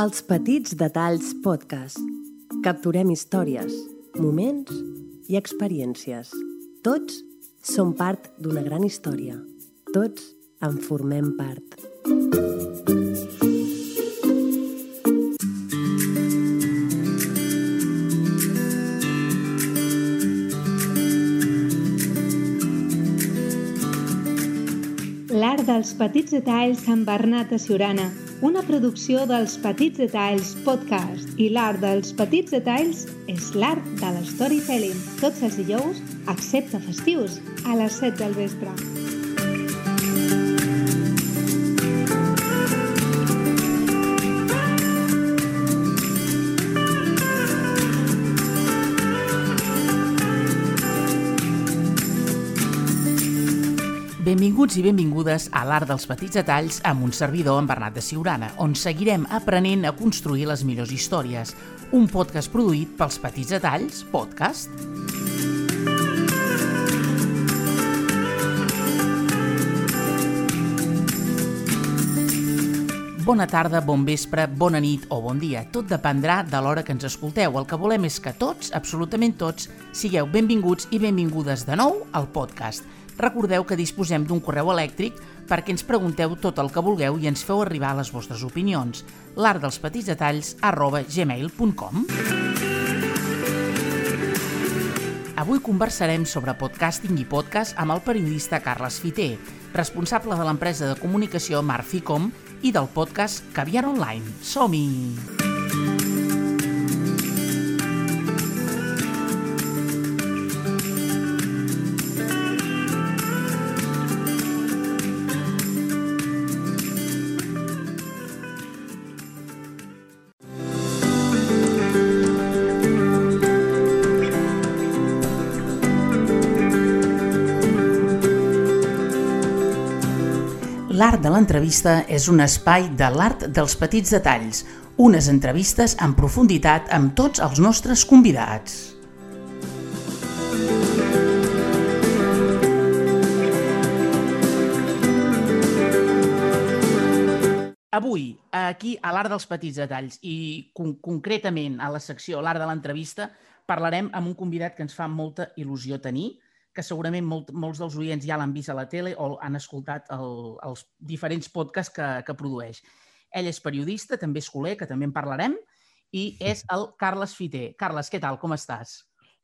Els Petits Detalls Podcast. Capturem històries, moments i experiències. Tots som part d'una gran història. Tots en formem part. L'art dels petits detalls amb Bernat de una producció dels Petits Detalls Podcast. I l'art dels petits detalls és l'art de l'storytelling. Tots els dijous, excepte festius, a les 7 del vespre. Benvinguts i benvingudes a l'Art dels Petits Detalls amb un servidor, en Bernat de Siurana, on seguirem aprenent a construir les millors històries. Un podcast produït pels Petits Detalls Podcast. Bona tarda, bon vespre, bona nit o bon dia. Tot dependrà de l'hora que ens escolteu. El que volem és que tots, absolutament tots, sigueu benvinguts i benvingudes de nou al podcast recordeu que disposem d'un correu elèctric perquè ens pregunteu tot el que vulgueu i ens feu arribar les vostres opinions. l'art dels petits detalls arroba gmail.com Avui conversarem sobre podcasting i podcast amb el periodista Carles Fiter, responsable de l'empresa de comunicació Marficom i del podcast Caviar Online. Som-hi! L'art de l'entrevista és un espai de l'art dels petits detalls, unes entrevistes en profunditat amb tots els nostres convidats. Avui, aquí a l'Art dels Petits Detalls i con concretament a la secció L'Art de l'Entrevista, parlarem amb un convidat que ens fa molta il·lusió tenir, que segurament molt, molts dels oients ja l'han vist a la tele o han escoltat el, els diferents podcasts que, que produeix. Ell és periodista, també escoler, que també en parlarem, i és el Carles Fiter. Carles, què tal? Com estàs?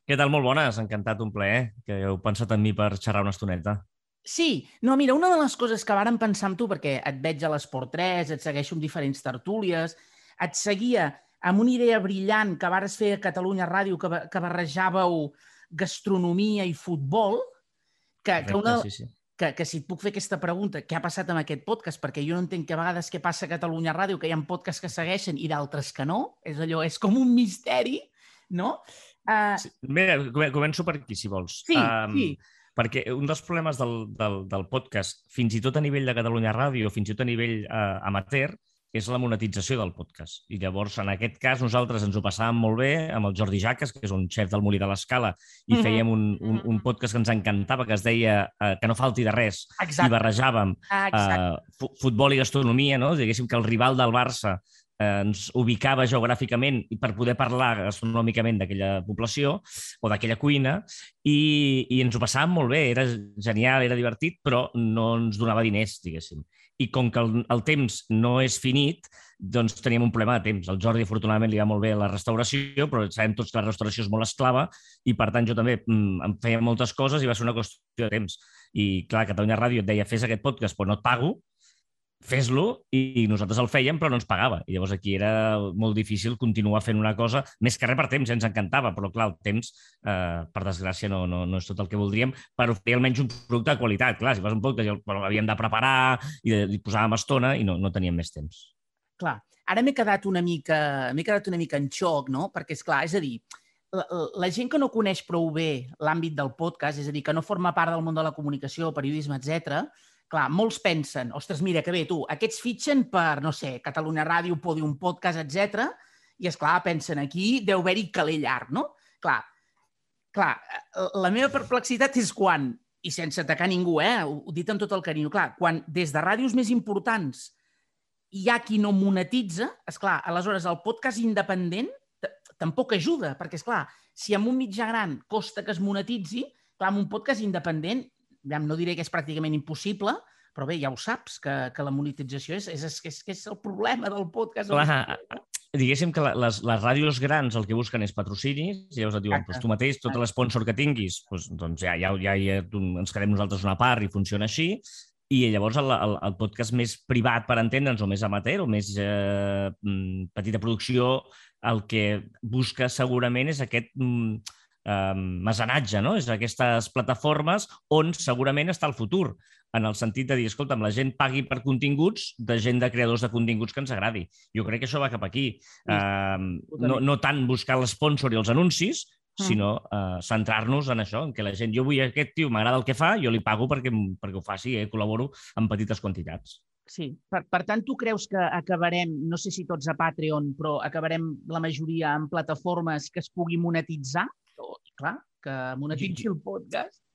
Què tal? Molt bones. Encantat, un plaer que heu pensat en mi per xerrar una estoneta. Sí, no, mira, una de les coses que varen pensar amb tu, perquè et veig a l'Esport 3, et segueixo amb diferents tertúlies, et seguia amb una idea brillant que vares fer a Catalunya Ràdio, que, que barrejàveu gastronomia i futbol, que, que, una, sí, sí. Que, que si et puc fer aquesta pregunta, què ha passat amb aquest podcast? Perquè jo no entenc que a vegades què passa a Catalunya Ràdio, que hi ha podcasts que segueixen i d'altres que no. És allò, és com un misteri, no? Uh... Sí. Mira, començo per aquí, si vols. Sí, um, sí. Perquè un dels problemes del, del, del podcast, fins i tot a nivell de Catalunya Ràdio, fins i tot a nivell uh, amateur, és la monetització del podcast. I llavors, en aquest cas, nosaltres ens ho passàvem molt bé amb el Jordi Jaques, que és un xef del Molí de l'Escala, i mm -hmm. fèiem un, un, un podcast que ens encantava, que es deia uh, Que no falti de res, Exacte. i barrejàvem uh, futbol i gastronomia, no? diguéssim que el rival del Barça eh, ens ubicava geogràficament i per poder parlar gastronòmicament d'aquella població o d'aquella cuina i, i ens ho passàvem molt bé, era genial, era divertit, però no ens donava diners, diguéssim i com que el, el temps no és finit, doncs teníem un problema de temps. El Jordi, afortunadament, li va molt bé la restauració, però sabem tots que la restauració és molt esclava i, per tant, jo també mm, em feia moltes coses i va ser una qüestió de temps. I, clar, Catalunya Ràdio et deia, fes aquest podcast, però no et pago, fes-lo i nosaltres el fèiem però no ens pagava. I llavors aquí era molt difícil continuar fent una cosa, més que res per temps, ens encantava, però clar, el temps, eh, per desgràcia, no, no, no és tot el que voldríem per oferir almenys un producte de qualitat. Clar, si fas un producte ja l'havíem de preparar i hi posàvem estona i no, no teníem més temps. Clar, ara m'he quedat una mica m'he quedat una mica en xoc, no? Perquè, és clar, és a dir, la, la gent que no coneix prou bé l'àmbit del podcast, és a dir, que no forma part del món de la comunicació, periodisme, etc clar, molts pensen, ostres, mira, que bé, tu, aquests fitxen per, no sé, Catalunya Ràdio, Podium Podcast, etc. i, és clar pensen aquí, deu haver-hi caler llarg, no? Clar, clar, eh, la meva perplexitat és quan, i sense atacar ningú, eh, ho, dit amb tot el carinyo, clar, quan des de ràdios més importants hi ha qui no monetitza, és clar, aleshores el podcast independent tampoc ajuda, perquè, és clar, si amb un mitjà gran costa que es monetitzi, clar, amb un podcast independent, no diré que és pràcticament impossible, però bé, ja ho saps, que, que la monetització és, és, és, és el problema del podcast. Clar, diguéssim que les, les ràdios grans el que busquen és patrocinis, i llavors et diuen, doncs tu mateix, tot l'esponsor que tinguis, doncs, doncs ja, ja, ja, ja ens quedem nosaltres una part i funciona així, i llavors el, el, el podcast més privat, per entendre'ns, o més amateur, o més eh, mm, petita producció, el que busca segurament és aquest mm, eh, mesanatge, no? És aquestes plataformes on segurament està el futur, en el sentit de dir, escolta, la gent pagui per continguts de gent de creadors de continguts que ens agradi. Jo crec que això va cap aquí. Eh, no, no tant buscar l'esponsor i els anuncis, Mm. sinó uh, centrar-nos en això, en que la gent, jo vull aquest tio, m'agrada el que fa, jo li pago perquè, perquè ho faci, eh? col·laboro en petites quantitats. Sí, per, per tant, tu creus que acabarem, no sé si tots a Patreon, però acabarem la majoria en plataformes que es pugui monetitzar? O, clar, que monetitzi el podcast?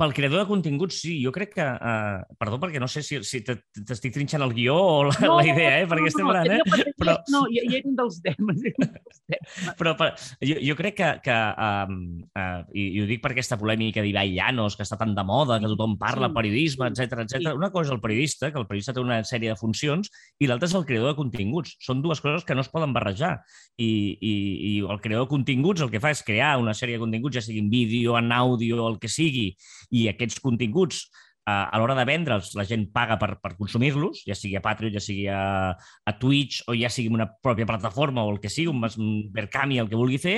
Pel creador de continguts, sí. Jo crec que... Uh, perdó, perquè no sé si, si t'estic trinxant el guió o la, no, la idea, eh? Perquè no, estem parlant, eh? Però... No, hi, hi ha un dels temes. però per, jo, jo crec que... que um, uh, i, i ho dic per aquesta polèmica d'Ibai Llanos, que està tan de moda, que tothom parla, sí, periodisme, etc etc. Sí. Una cosa és el periodista, que el periodista té una sèrie de funcions, i l'altra és el creador de continguts. Són dues coses que no es poden barrejar. I, i, i el creador de continguts el que fa és crear una sèrie de continguts, ja sigui en vídeo, en àudio, el que sigui, i aquests continguts a l'hora de vendre'ls, la gent paga per, per consumir-los, ja sigui a Patreon, ja sigui a, a Twitch o ja sigui una pròpia plataforma o el que sigui, un, un Verkami, el que vulgui fer,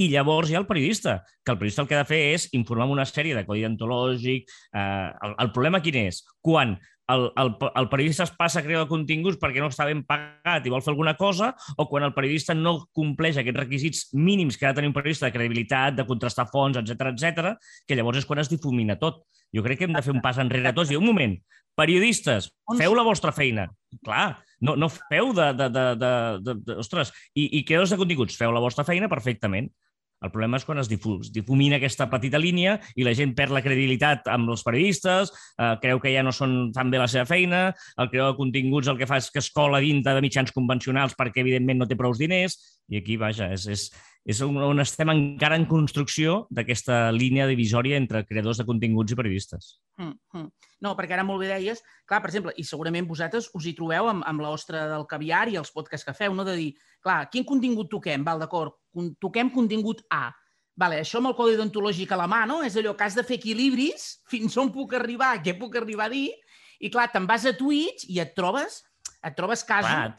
i llavors hi ha el periodista, que el periodista el que ha de fer és informar amb una sèrie de codi antològic. Eh, el, el problema quin és? Quan el, el, el periodista es passa a crear continguts perquè no està ben pagat i vol fer alguna cosa, o quan el periodista no compleix aquests requisits mínims que ha de tenir un periodista de credibilitat, de contrastar fons, etc etc, que llavors és quan es difumina tot. Jo crec que hem de fer un pas enrere tots i un moment, periodistes, feu la vostra feina. Clar, no, no feu de... de, de, de, de, de ostres, i, i creadors de continguts, feu la vostra feina perfectament. El problema és quan es difumina aquesta petita línia i la gent perd la credibilitat amb els periodistes, eh, creu que ja no són, fan bé la seva feina, el creador de continguts el que fa és que es cola dintre de mitjans convencionals perquè, evidentment, no té prous diners, i aquí, vaja, és, és, és on, estem encara en construcció d'aquesta línia divisòria entre creadors de continguts i periodistes. Mm -hmm. No, perquè ara molt bé deies, clar, per exemple, i segurament vosaltres us hi trobeu amb, amb l'ostra del caviar i els podcasts que feu, no? de dir, clar, quin contingut toquem? Val, d'acord, toquem contingut A. Vale, això amb el codi deontològic a la mà, no? És allò que has de fer equilibris fins on puc arribar, què puc arribar a dir, i clar, te'n vas a Twitch i et trobes, et trobes casos... Clar,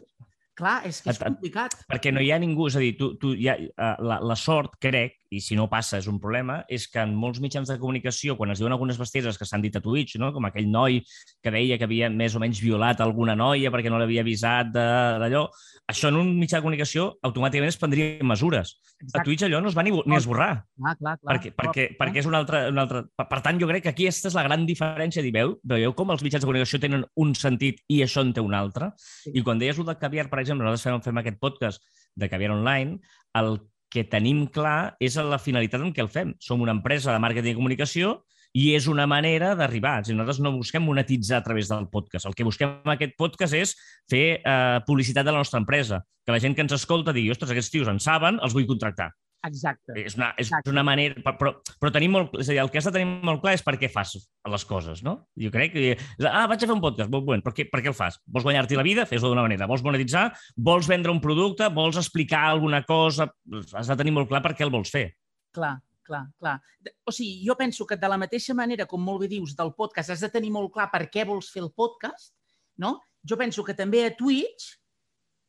clar és que és complicat. Perquè no hi ha ningú, és a dir, tu, tu ja, eh, la, la sort, crec, i si no passa és un problema, és que en molts mitjans de comunicació, quan es diuen algunes bestieses que s'han dit a Twitch, no? com aquell noi que deia que havia més o menys violat alguna noia perquè no l'havia avisat d'allò, això en un mitjà de comunicació automàticament es prendria mesures. Exacte. A Twitch allò no es va ni, ni esborrar. Ah, clar, clar. Perquè, perquè, clar. perquè és un altre, un altre... Per tant, jo crec que aquí aquesta és la gran diferència. Veieu, veieu com els mitjans de comunicació tenen un sentit i això en té un altre? Sí. I quan deies el de caviar, per exemple, nosaltres fem, fem aquest podcast de caviar online, el que tenim clar és la finalitat en què el fem. Som una empresa de màrqueting i comunicació i és una manera d'arribar. Si nosaltres no busquem monetitzar a través del podcast. El que busquem amb aquest podcast és fer eh, publicitat de la nostra empresa. Que la gent que ens escolta digui, ostres, aquests tios en saben, els vull contractar. Exacte. És una, és Exacte. una manera... Però, però tenim molt, és a dir, el que has de tenir molt clar és per què fas les coses, no? Jo crec que... Ah, vaig a fer un podcast, molt bon. Per què, per què el fas? Vols guanyar-t'hi la vida? Fes-ho d'una manera. Vols monetitzar? Vols vendre un producte? Vols explicar alguna cosa? Has de tenir molt clar per què el vols fer. Clar, clar, clar. O sigui, jo penso que de la mateixa manera, com molt bé dius, del podcast, has de tenir molt clar per què vols fer el podcast, no? Jo penso que també a Twitch,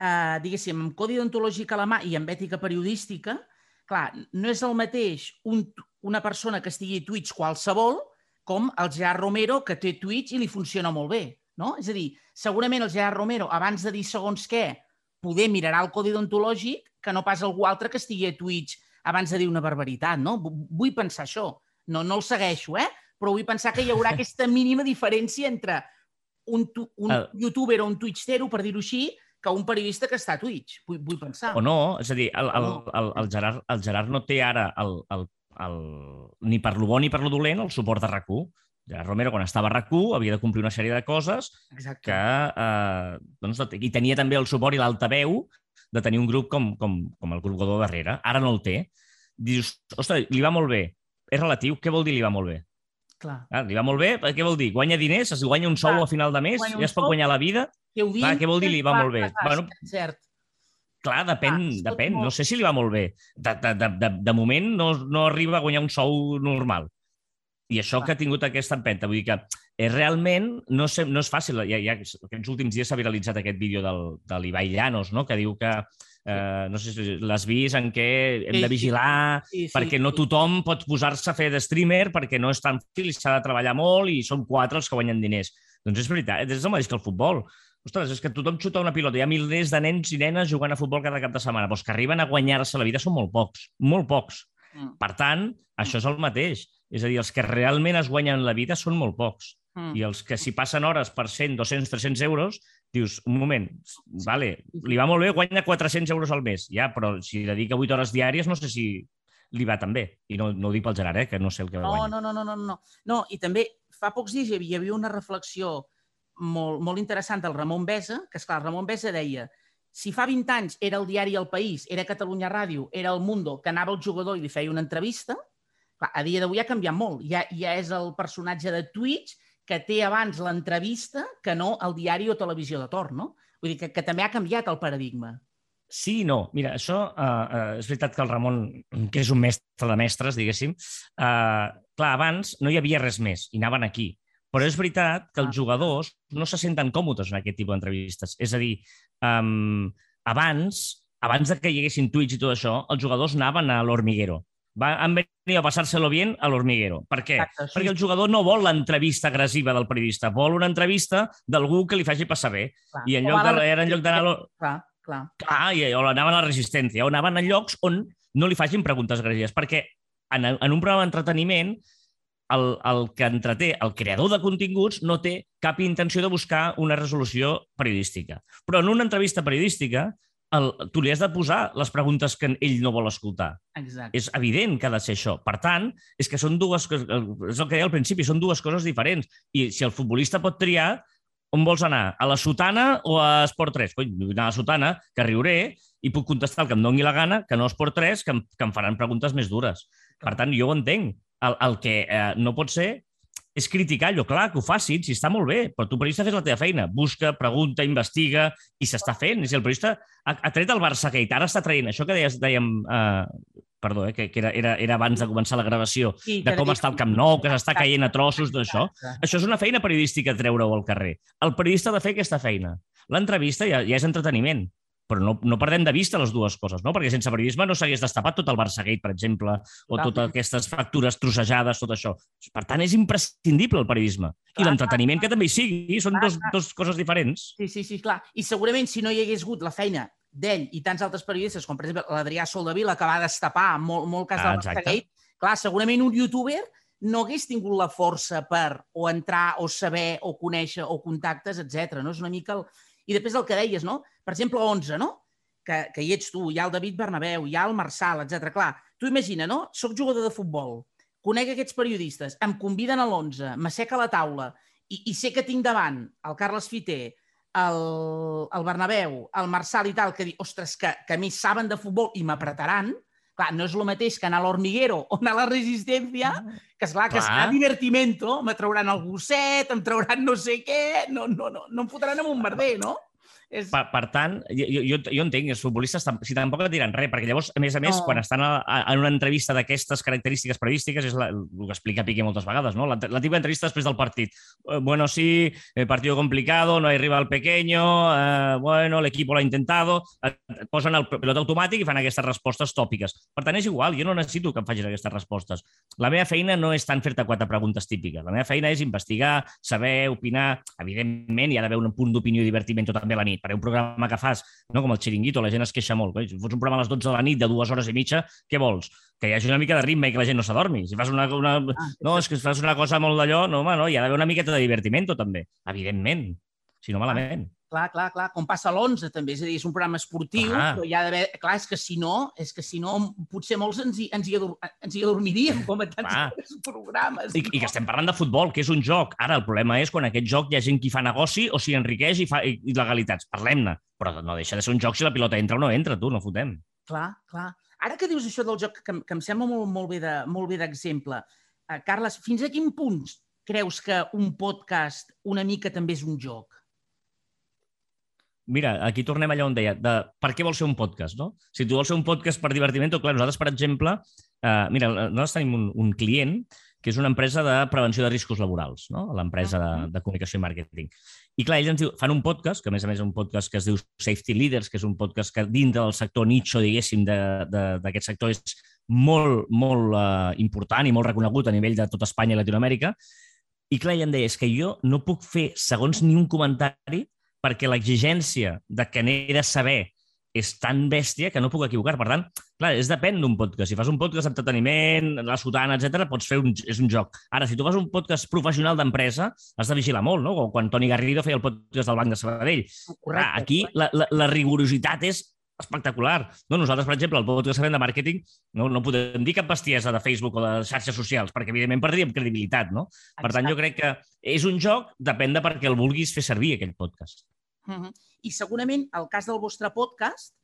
eh, diguéssim, amb codi d'ontològic a la mà i amb ètica periodística, clar, no és el mateix un, una persona que estigui a Twitch qualsevol com el Gerard Romero, que té Twitch i li funciona molt bé. No? És a dir, segurament el Gerard Romero, abans de dir segons què, poder mirarà el codi deontològic que no pas algú altre que estigui a Twitch abans de dir una barbaritat. No? Vull pensar això. No, no el segueixo, eh? però vull pensar que hi haurà aquesta mínima diferència entre un, un el... youtuber o un twitchtero, per dir-ho així, que un periodista que està a Twitch, vull, vull pensar. O no, és a dir, el, el, el, el, Gerard, el Gerard no té ara el, el, el, ni per lo bo ni per lo dolent el suport de rac Gerard Romero, quan estava a rac havia de complir una sèrie de coses Exacte. que... Eh, doncs, I tenia també el suport i l'altaveu de tenir un grup com, com, com el grup Godó darrere. Ara no el té. Dius, ostres, li va molt bé. És relatiu. Què vol dir li va molt bé? Clar. Ah, li va molt bé, què vol dir? Guanya diners, es guanya un sou Clar, a final de mes, guanya ja es pot guanyar la vida? Ho Clar, què vol dir li va molt bé? Bueno, cert. Clar, depèn, Clar, depèn. molt. No sé si li va molt bé. De, de, de, de, de moment no, no arriba a guanyar un sou normal. I això Clar. que ha tingut aquesta empenta. Vull dir que és realment no, sé, no és fàcil. Ja, ja, aquests últims dies s'ha viralitzat aquest vídeo del, de l'Ibai Llanos, no? que diu que eh, no sé si l'has vist, en què hem Sí, de sí. vigilar, Sí, sí, perquè no sí. tothom pot posar-se a fer de streamer perquè no és tan fàcil i s'ha de treballar molt i són quatre els que guanyen diners. Doncs és veritat, és el mateix que el futbol. Ostres, és que tothom xuta una pilota. Hi ha milers de nens i nenes jugant a futbol cada cap de setmana. Però els que arriben a guanyar-se la vida són molt pocs, molt pocs. Mm. Per tant, això és el mateix. És a dir, els que realment es guanyen la vida són molt pocs. Mm. I els que si passen hores per 100, 200, 300 euros, dius, un moment, vale, li va molt bé, guanya 400 euros al mes, ja, però si dedica 8 hores diàries no sé si li va tan bé. I no, no ho dic pel Gerard, eh, que no sé el que No, guanya. no, no, no, no, no. No, i també fa pocs dies hi havia, hi havia una reflexió molt, molt interessant del Ramon Besa, que és clar, el Ramon Besa deia si fa 20 anys era el diari El País, era Catalunya Ràdio, era El Mundo, que anava el jugador i li feia una entrevista, clar, a dia d'avui ha canviat molt. Ja, ja és el personatge de Twitch que té abans l'entrevista que no el diari o televisió de torn, no? Vull dir que, que també ha canviat el paradigma. Sí i no. Mira, això uh, uh, és veritat que el Ramon, que és un mestre de mestres, diguéssim, uh, clar, abans no hi havia res més i anaven aquí. Però és veritat que els Ah. jugadors no se senten còmodes en aquest tipus d'entrevistes. És a dir, um, abans, abans de que hi haguessin tuits i tot això, els jugadors anaven a l'Hormiguero. Va, han venit a passar-se-lo bien a l'Hormiguero. Per què? Exacte, sí, Perquè el jugador no vol l'entrevista agressiva del periodista, vol una entrevista d'algú que li faci passar bé. clar. I en lloc de, era en lloc d'anar Clar, clar. Clar, i o anaven a la resistència, o anaven a llocs on no li facin preguntes agressives, perquè en, en un programa d'entreteniment el, el que entreté, el creador de continguts, no té cap intenció de buscar una resolució periodística. Però en una entrevista periodística el, tu li has de posar les preguntes que ell no vol escoltar. Exacte. És evident que ha de ser això. Per tant, és que són dues coses, és el que deia al principi, són dues coses diferents. I si el futbolista pot triar, on vols anar? A la sotana o a Esport 3? Cony, vull anar a la sotana, que riuré, i puc contestar el que em doni la gana, que no a Esport 3, que em, que em faran preguntes més dures. Per tant, jo ho entenc. El, el que eh, no pot ser és criticar allò, clar, que ho facin, si està molt bé, però tu periodista fes la teva feina, busca, pregunta, investiga, i s'està fent. I si el periodista ha, ha tret el Barça Gate, ara està traient això que deies, dèiem, eh, perdó, eh, que, que era, era, era abans de començar la gravació, Sí, de com està el Camp Nou, que s'està caient a trossos d'això. Això és una feina periodística, treure-ho al carrer. El periodista ha de fer aquesta feina. L'entrevista ja, ja és entreteniment, però no, no perdem de vista les dues coses, no? perquè sense periodisme no s'hagués destapat tot el Barçagate, per exemple, o Clar. totes aquestes factures trossejades, tot això. Per tant, és imprescindible el periodisme. I Clar, l'entreteniment que també hi sigui, són Clar, dos, dos coses diferents. Sí, sí, sí, clar. I segurament si no hi hagués hagut la feina d'ell i tants altres periodistes, com per exemple l'Adrià Soldevila, que va destapar molt, molt cas Ah, del. Barçagate, clar, segurament un youtuber no hagués tingut la força per o entrar o saber o conèixer o contactes, etc. No? És una mica el... I després el que deies, no? Per exemple, 11, no? Que, que hi ets tu, hi ha el David Bernabéu, hi ha el Marçal, etc. Clar, tu imagina, no? Soc jugador de futbol, conec aquests periodistes, em conviden a l'11, m'asseca a la taula i, i sé que tinc davant el Carles Fiter, el, el Bernabéu, el Marçal i tal, que dic, ostres, que, que a mi saben de futbol i m'apretaran, clar, no és el mateix que anar a l'Hormiguero o anar a la Resistència, que és clar, que Clar. serà divertimento, me trauran el gosset, em trauran no sé què, no, no, no, no em fotran amb un merder, no? És... Per, per tant, jo, jo, jo entenc, els futbolistes si tampoc et diran res, perquè llavors, a més a més, No. quan estan a, a, en una entrevista d'aquestes característiques periodístiques, és la, el que explica Piqué moltes vegades, no? la, la típica entrevista després del partit. Eh, bueno, sí, el partido complicado, no hay rival pequeño, eh, bueno, el equipo lo ha intentado... Et, et posen el pilot automàtic i fan aquestes respostes tòpiques. Per tant, és igual, jo no necessito que em facis aquestes respostes. La meva feina no és tant fer-te quatre preguntes típiques. La meva feina és investigar, saber, opinar. Evidentment, hi ha d'haver un punt d'opinió i divertiment també a la nit. Per un programa que fas, no com el xiringuito, la gent es queixa molt. Coi, Si fots un programa a les 12 de la nit de dues hores i mitja, què vols? Que hi hagi una mica de ritme i que la gent no s'adormi. Si fas una, una... Ah, No, és que fas una cosa molt d'allò, no, home, no, hi ha d'haver una miqueta de divertiment també, evidentment. Si no, malament. Clar, clar, clar. Com passa a l'11, també. És a dir, és un programa esportiu, Clar. però hi ha d'haver... Clar, és que si no, és que si no, potser molts ens hi, ens hi, ador ens hi adormiríem, com a tants Clar. altres programes. I, I que estem parlant de futbol, que és un joc. Ara, el problema és quan aquest joc hi ha gent que fa negoci o s'hi enriqueix i fa i, i legalitats. Parlem-ne. Però no deixa de ser un joc si la pilota entra o no entra, tu, no fotem. Clar, clar. Ara que dius això del joc, que, que em sembla molt, molt bé de- molt bé d'exemple, uh, Carles, fins a quin punt creus que un podcast una mica també és un joc? Mira, aquí tornem allà on deia, de per què vols ser un podcast, no? Si tu vols ser un podcast per divertiment, clar, nosaltres, per exemple, eh, mira, nosaltres tenim un, un client que és una empresa de prevenció de riscos laborals, no? l'empresa de, de comunicació i màrqueting. I clar, ells ens diu, fan un podcast, que a més a més és un podcast que es diu Safety Leaders, que és un podcast que dintre del sector nicho, diguéssim, de- de- d'aquest sector és molt, molt eh, important i molt reconegut a nivell de tot Espanya i Latinoamèrica. I clar, ella em deia, és que jo no puc fer segons ni un comentari perquè l'exigència de que n'he de saber és tan bèstia que no puc equivocar. Per tant, clar, és depèn d'un podcast. Si fas un podcast d'entreteniment, la sotana, etc, pots fer un, és un joc. Ara, si tu fas un podcast professional d'empresa, has de vigilar molt, no? Com quan Toni Garrido feia el podcast del Banc de Sabadell. Clar, aquí la, la, la rigorositat és espectacular. No, nosaltres, per exemple, el podcast que de màrqueting, no, no podem dir cap bestiesa de Facebook o de xarxes socials, perquè, evidentment, perdríem credibilitat, no? Per tant, jo crec que és un joc, depèn de per què el vulguis fer servir, aquell podcast. Uh -huh. I segurament el cas del vostre podcast,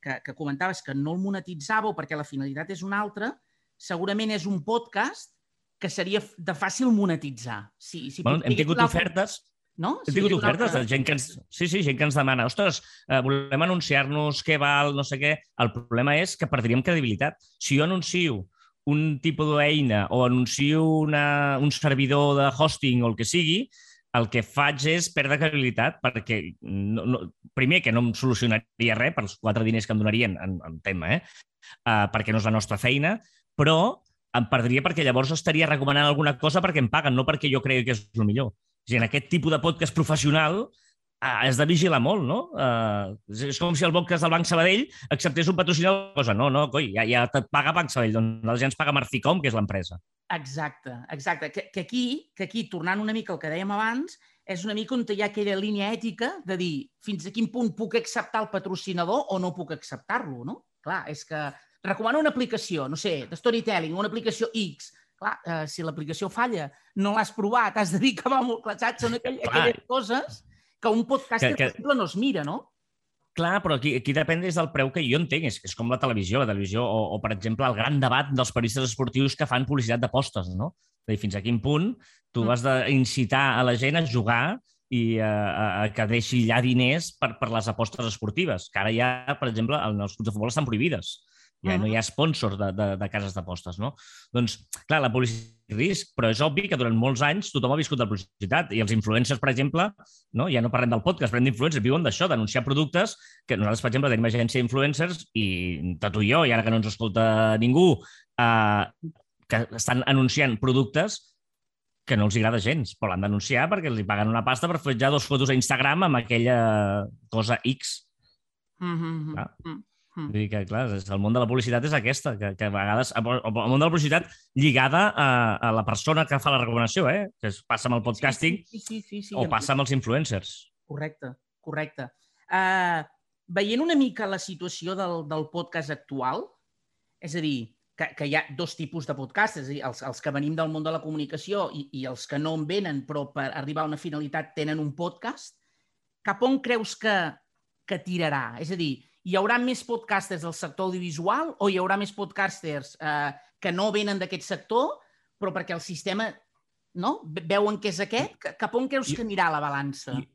que, que comentaves que no el monetitzàveu perquè la finalitat és una altra, segurament és un podcast que seria de fàcil monetitzar. Si, si Bueno, hem tingut ofertes No? Hem tingut una ofertes de gent que ens... Sí, sí, gent que ens demana, ostres, eh, volem anunciar-nos, què val, no sé què. El problema és que perdríem credibilitat. Si jo anuncio un tipus d'eina o anuncio una, un servidor de hosting o el que sigui, el que faig és perdre credibilitat perquè, no, no, primer, que no em solucionaria res pels quatre diners que em donarien en, en tema, eh? Uh, perquè no és la nostra feina, però em perdria perquè llavors estaria recomanant alguna cosa perquè em paguen, no perquè jo cregui que és el millor. A dir, en aquest tipus de podcast professional has de vigilar molt, no? Eh, és, com si el podcast del Banc Sabadell acceptés un patrocinador. Cosa. No, no, coi, ja, ja et paga Banc Sabadell, doncs la gent ens paga Marficom, que és l'empresa. Exacte, exacte. Que, que, aquí, que aquí, tornant una mica al que dèiem abans, és una mica on hi ha aquella línia ètica de dir fins a quin punt puc acceptar el patrocinador o no puc acceptar-lo, no? Clar, és que recomano una aplicació, no sé, de storytelling, una aplicació X. Clar, eh, si l'aplicació falla, no l'has provat, has de dir que va molt... Clar, saps? Són aquell, Clar. aquelles coses que un podcaster, Que- que- per exemple, no es mira, no? Clar, però aquí, aquí depèn des del preu que jo entenc. És, és com la televisió, la televisió o, o, per exemple, el gran debat dels periodistes esportius que fan publicitat d'apostes, no? És dir, fins a quin punt tu Mm. has d'incitar a la gent a jugar i a, a, a que deixi allà diners per, per les apostes esportives, que ara ja, per exemple, en els clubs de futbol estan prohibides. Ja no hi ha sponsors de, de, de cases d'apostes, no? Doncs, clar, la publicitat risc, però és obvi que durant molts anys tothom ha viscut de publicitat i els influencers, per exemple, no? ja no parlem del podcast, parlem d'influencers, viuen d'això, d'anunciar productes que nosaltres, per exemple, tenim agència d'influencers i tant tu i jo, i ara que no ens escolta ningú, eh, que estan anunciant productes que no els agrada gens, però l'han d'anunciar perquè hi paguen una pasta per fer ja dos fotos a Instagram amb aquella cosa X. Mm -hmm. Clar. Mm. Vull dir que, clar, el món de la publicitat és aquesta, que, que a vegades... El món de la publicitat lligada a, a la persona que fa la recomanació, eh? Que es passa amb el podcasting Sí, sí, sí, sí, o amb- passa amb els influencers. Correcte, correcte. Uh, veient una mica la situació del, del podcast actual, és a dir, que, que hi ha dos tipus de podcasts, és a dir, els, els que venim del món de la comunicació i, i els que no en venen, però per arribar a una finalitat tenen un podcast, cap on creus que, que tirarà? És a dir, hi haurà més podcasters del sector audiovisual o hi haurà més podcasters eh, que no venen d'aquest sector, però perquè el sistema no? Ve- veuen que és aquest? Ca- Cap on creus que anirà la balança? Jo-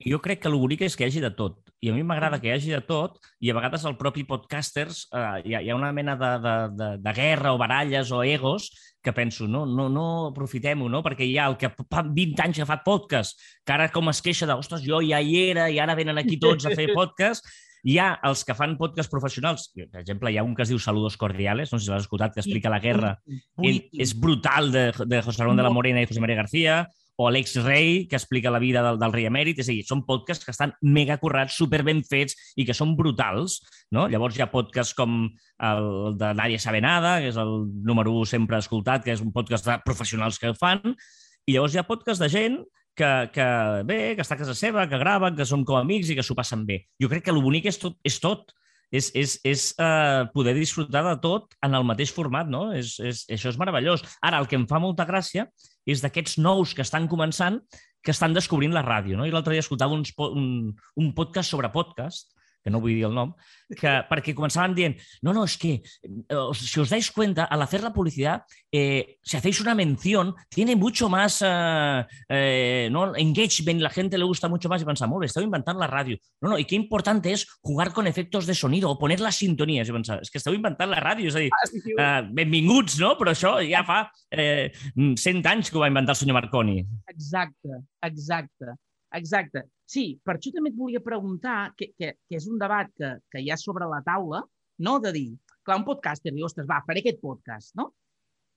Jo crec que el bonic és que hi hagi de tot. I a mi m'agrada que hi hagi de tot i a vegades el propi podcasters eh, hi, ha, hi ha una mena de, de, de, de guerra o baralles o egos que penso, no, no, no aprofitem-ho, no? perquè hi ha el que fa 20 anys que fa podcast, que ara com es queixa de, ostres, jo ja hi era i ara venen aquí tots a fer podcast, hi ha els que fan podcast professionals, per exemple, hi ha un que es diu Saludos Cordiales, no sé si l'has escoltat, que explica la guerra boníssim. és brutal de, de José Ramón de la Morena i José María García, o Alex Rey, que explica la vida del, del rei emèrit. És a dir, són podcasts que estan mega currats, super ben fets i que són brutals. No? Llavors hi ha podcasts com el de Nàdia Sabe Nada, que és el número 1 sempre escoltat, que és un podcast de professionals que ho fan, i llavors hi ha podcasts de gent que, que bé, que està a casa seva, que graven, que són com amics i que s'ho passen bé. Jo crec que el bonic és tot. És tot. És, és, és uh, poder disfrutar de tot en el mateix format, no? És, és, això és meravellós. Ara, el que em fa molta gràcia és d'aquests nous que estan començant que estan descobrint la ràdio, no? I l'altre dia escoltava uns, un, un podcast sobre podcast que no vull dir el nom, que, perquè començaven dient, no, no, es que, eh, si os dais cuenta, al hacer la publicidad, eh, si hacéis una mención, tiene mucho más eh, eh, ¿no? engagement, la gente le gusta mucho más, y bé, esteu inventant la ràdio. No, no, i qué importante es jugar con efectos de sonido o poner las sintonías. I pensava, és que esteu inventant la ràdio, és a dir, ah, sí, sí. eh, benvinguts, no? Però això ja fa eh, 100 anys que ho va inventar el senyor Marconi. Exacte, exacte, exacte. Sí, per això també et volia preguntar, que, que, que és un debat que, que hi ha sobre la taula, no? de dir, clar, un podcaster diu, ostres, va, faré aquest podcast, no?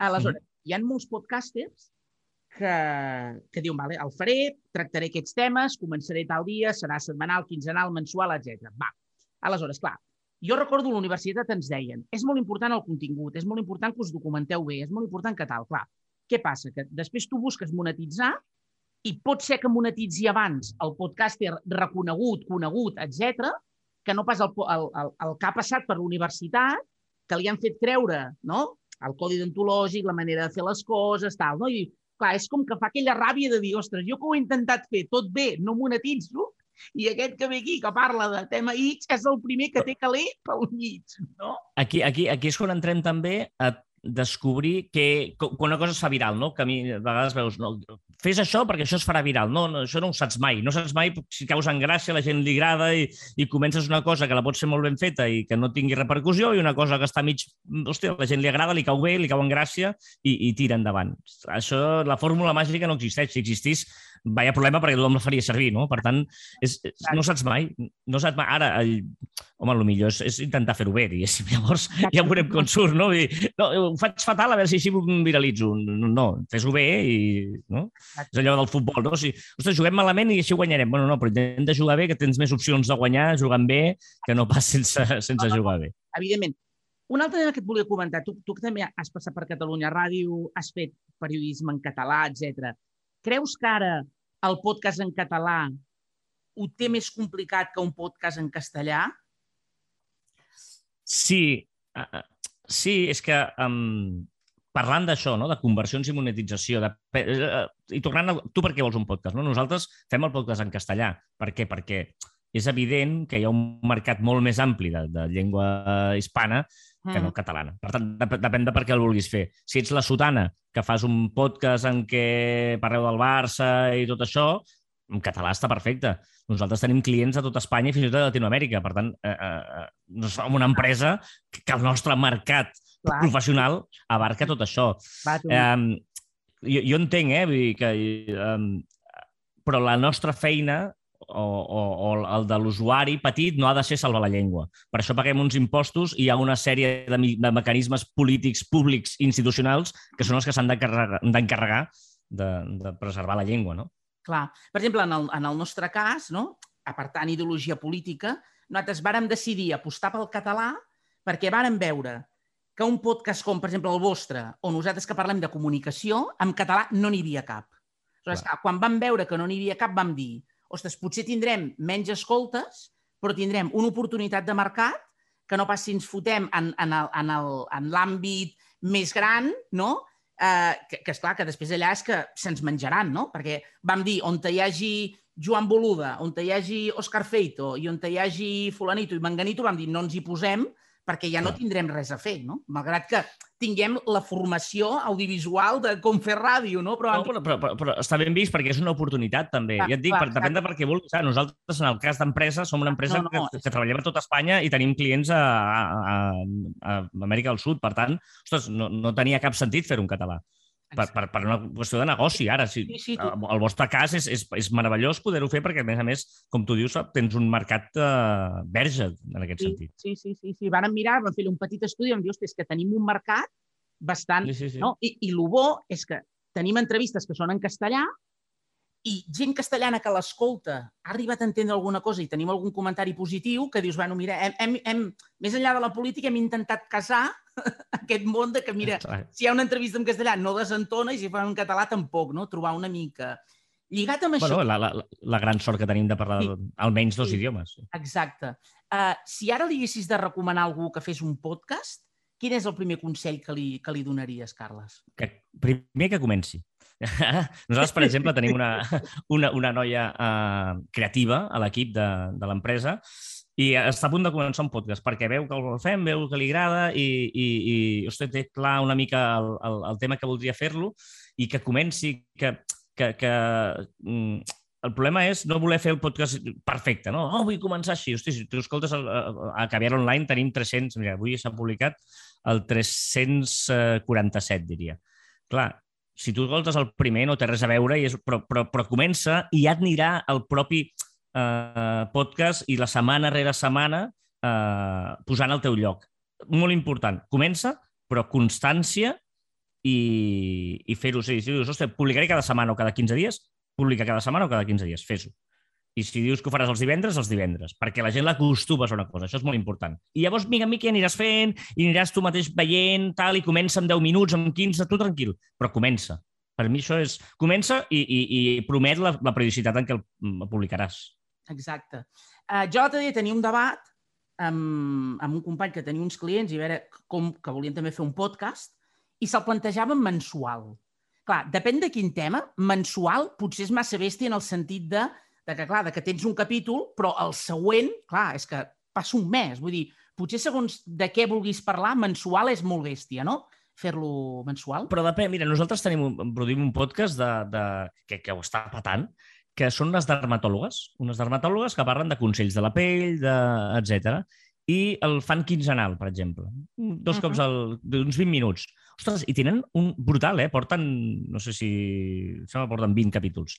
Aleshores, mm. hi ha molts podcasters que, que diuen, vale, el faré, tractaré aquests temes, començaré tal dia, serà setmanal, quinzenal, mensual, etc. Va. Aleshores, clar, jo recordo a la universitat ens deien, és molt important el contingut, és molt important que us documenteu bé, és molt important que tal. Clar, què passa? Que després tu busques monetitzar i pot ser que monetitzi abans el podcaster reconegut, conegut, etc, que no pas el, el, el, el que ha passat per l'universitat, que li han fet creure no? el codi deontològic, la manera de fer les coses, tal. No? I, clar, és com que fa aquella ràbia de dir, ostres, jo que ho he intentat fer tot bé, no monetitzo, i aquest que ve aquí, que parla de tema X, és el primer que té caler pel mig, no? Aquí, aquí, aquí és quan entrem també a descobrir que quan una cosa es fa viral, no? que a mi a vegades veus, no, fes això perquè això es farà viral. No, no, això no ho saps mai. No saps mai si caus en gràcia, la gent li agrada i, i comences una cosa que la pot ser molt ben feta i que no tingui repercussió i una cosa que està mig... Hòstia, la gent li agrada, li cau bé, li cau en gràcia i, i tira endavant. Això, la fórmula màgica no existeix. Si existís, vaya problema perquè tothom la faria servir, no? Per tant, és, és, no saps mai. No saps mai. Ara, el, home, el millor és, és intentar fer-ho bé, diguéssim. Llavors ja veurem com surt, no? I, no, ho faig fatal, a veure si així ho viralitzo. No, no fes-ho bé i... No? És allò del futbol, no? Si, ostres, juguem malament i així guanyarem. Bueno, no, però intenta jugar bé, que tens més opcions de guanyar jugant bé que no pas sense, sense jugar bé. Evidentment. Un altre tema que et volia comentar, tu, tu que també has passat per Catalunya Ràdio, has fet periodisme en català, etc. Creus que ara el podcast en català ho té més complicat que un podcast en castellà? Sí, uh, sí, és que um, parlant d'això, no? de conversions i monetització, de, uh, i tornant a... Tu per què vols un podcast? No? Nosaltres fem el podcast en castellà. Per què? Perquè és evident que hi ha un mercat molt més ampli de, de llengua hispana que no mm. catalana. Per tant, depèn de per què el vulguis fer. Si ets la sotana, que fas un podcast en què parleu del Barça i tot això, en català està perfecte. Nosaltres tenim clients a tot Espanya i fins i tot a Latinoamèrica. Per tant, eh, eh, no som una empresa que, el nostre mercat Clar. professional abarca tot això. Va, eh, jo, jo entenc, eh, vull dir que... Eh, però la nostra feina o, o, o el de l'usuari petit no ha de ser salvar la llengua. Per això paguem uns impostos i hi ha una sèrie de, de mecanismes polítics, públics, institucionals, que són els que s'han d'encarregar de, de preservar la llengua, no? Clar. Per exemple, en el, en el nostre cas, no? apartant ideologia política, nosaltres vàrem decidir apostar pel català perquè vàrem veure que un podcast com, per exemple, el vostre, on nosaltres que parlem de comunicació, en català no n'hi havia cap. Aleshores, quan vam veure que no n'hi havia cap, vam dir ostres, potser tindrem menys escoltes, però tindrem una oportunitat de mercat que no pas si ens fotem en, en, en, l'àmbit més gran, no? Eh, que, que és clar que després allà és que se'ns menjaran, no? Perquè vam dir, on hi hagi Joan Boluda, on hi hagi Òscar Feito i on hi hagi Fulanito i Manganito, vam dir, no ens hi posem perquè ja no tindrem res a fer, no? Malgrat que tinguem la formació audiovisual de com fer ràdio, no? Però, no, però, però, però, però està ben vist perquè és una oportunitat, també. Clar, ja et dic, clar, per, depèn de per què vulguis. Nosaltres, en el cas d'empresa, som una empresa no, no, que, que treballem a tota Espanya i tenim clients a, a, a, a Amèrica del Sud. Per tant, ostres, no, no tenia cap sentit fer un català per, per, per una qüestió de negoci. Ara, si, sí, sí, tu... el vostre cas és, és, és meravellós poder-ho fer perquè, a més a més, com tu dius, tens un mercat uh, verge en aquest sí, sentit. Sí, sí, sí, sí. Varen mirar, vam fer un petit estudi vam dir, és que tenim un mercat bastant... Sí, sí, sí. No? I, I el bo és que tenim entrevistes que són en castellà i gent castellana que l'escolta ha arribat a entendre alguna cosa i tenim algun comentari positiu que dius, bueno, mira, hem, hem, hem, més enllà de la política hem intentat casar aquest món de que, mira, si hi ha una entrevista en castellà no desentona i si fa en català tampoc, no? Trobar una mica. Lligat amb bueno, això... la, la, la gran sort que tenim de parlar sí. almenys dos sí. idiomes. Exacte. Uh, si ara li haguessis de recomanar a algú que fes un podcast, quin és el primer consell que li, que li donaries, Carles? Que, primer que comenci. Nosaltres, per exemple, tenim una, una, una noia uh, creativa a l'equip de, de l'empresa i està a punt de començar un podcast perquè veu que el fem, veu que li agrada i, i, i hosti, té clar una mica el, el, el tema que voldria fer-lo i que comenci, que, que, que mm, el problema és no voler fer el podcast perfecte, no? Oh, vull començar així. Hosti, si tu escoltes a, a, Caviar Online tenim 300, mira, avui s'ha publicat el 347, diria. Clar, si tu escoltes el primer no té res a veure, i és, però, però, però comença i ja et anirà el propi eh, podcast i la setmana rere setmana eh, posant al teu lloc. Molt important. Comença, però constància i, i fer-ho. Si dius, ostres, publicaré cada setmana o cada 15 dies, publica cada setmana o cada 15 dies, fes-ho. I si dius que ho faràs els divendres, els divendres, perquè la gent l'acostumes a una cosa, això és molt important. I llavors, mica en mica, aniràs fent i aniràs tu mateix veient, tal, i comença en 10 minuts, en 15, tu tranquil, però comença. Per mi això és... Comença i, i, i promet la, la periodicitat en què el, publicaràs. Exacte. Uh, jo l'altre dia tenia un debat amb, amb un company que tenia uns clients i veure com, que volien també fer un podcast i se'l plantejaven mensual. Clar, depèn de quin tema, mensual potser és massa bèstia en el sentit de, de que, clar, de que tens un capítol, però el següent, clar, és que passa un mes. Vull dir, potser segons de què vulguis parlar, mensual és molt bèstia, no? fer-lo mensual? Però depèn, mira, nosaltres tenim un, produïm un podcast de, de, que, que ho està patant, que són unes dermatòlogues, unes dermatòlogues que parlen de consells de la pell, de, etc. I el fan quinzenal, per exemple. Dos cops al, d'uns 20 minuts. Ostres, i tenen un brutal, eh? Porten, no sé si... Sembla porten 20 capítols.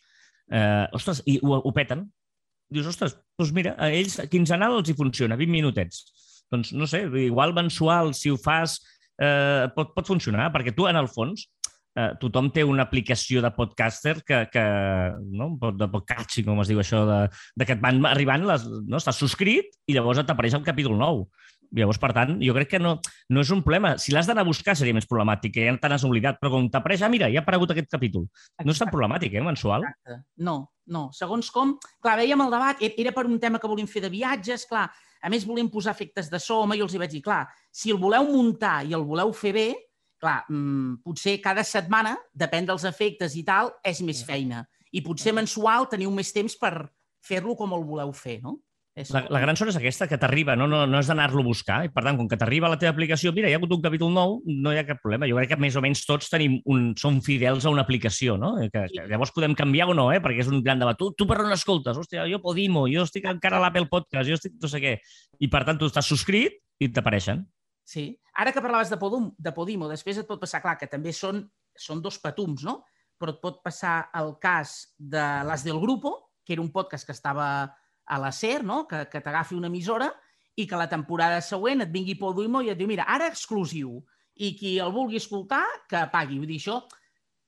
Eh, ostres, i ho, ho peten. Dius, ostres, doncs mira, a ells quinzenal els hi funciona, 20 minutets. Doncs no sé, igual mensual, si ho fas, eh, pot, pot funcionar, perquè tu, en el fons, eh, tothom té una aplicació de podcaster que, que no? de podcasting, com es diu això, de, de que et van arribant, les, no? estàs subscrit i llavors et apareix el capítol nou. Llavors, per tant, jo crec que no, no és un problema. Si l'has d'anar a buscar seria més problemàtic, que ja te n'has oblidat, però com t'apareix, ah, mira, ja ha aparegut aquest capítol. Exacte. No és tan problemàtic, eh, mensual? Exacte. No, no. Segons com... Clar, veiem el debat, e-, era per un tema que volíem fer de viatges, clar, a més volíem posar efectes de so, i els hi vaig dir, clar, si el voleu muntar i el voleu fer bé, clar, mmm, potser cada setmana, depèn dels efectes i tal, és més feina. I potser mensual teniu més temps per fer-lo com el voleu fer, no? És... La, la gran sort és aquesta, que t'arriba, no, no, no és d'anar-lo a buscar. I, per tant, com que t'arriba a la teva aplicació, mira, hi ha hagut un capítol nou, no hi ha cap problema. Jo crec que més o menys tots tenim un, som fidels a una aplicació, no? Que, que llavors podem canviar o no, eh? perquè és un gran debat. Tu, tu per on escoltes? Hòstia, jo Podimo, jo estic encara a l'Apple Podcast, jo estic no sé què. I, per tant, tu estàs subscrit i t'apareixen. Sí. Ara que parlaves de, Podum, de Podimo, després et pot passar, clar, que també són, són dos patums, no? Però et pot passar el cas de les del Grupo, que era un podcast que estava a la SER, no? que, que t'agafi una emissora i que la temporada següent et vingui Podimo i et diu, mira, ara exclusiu, i qui el vulgui escoltar, que pagui. Vull dir, això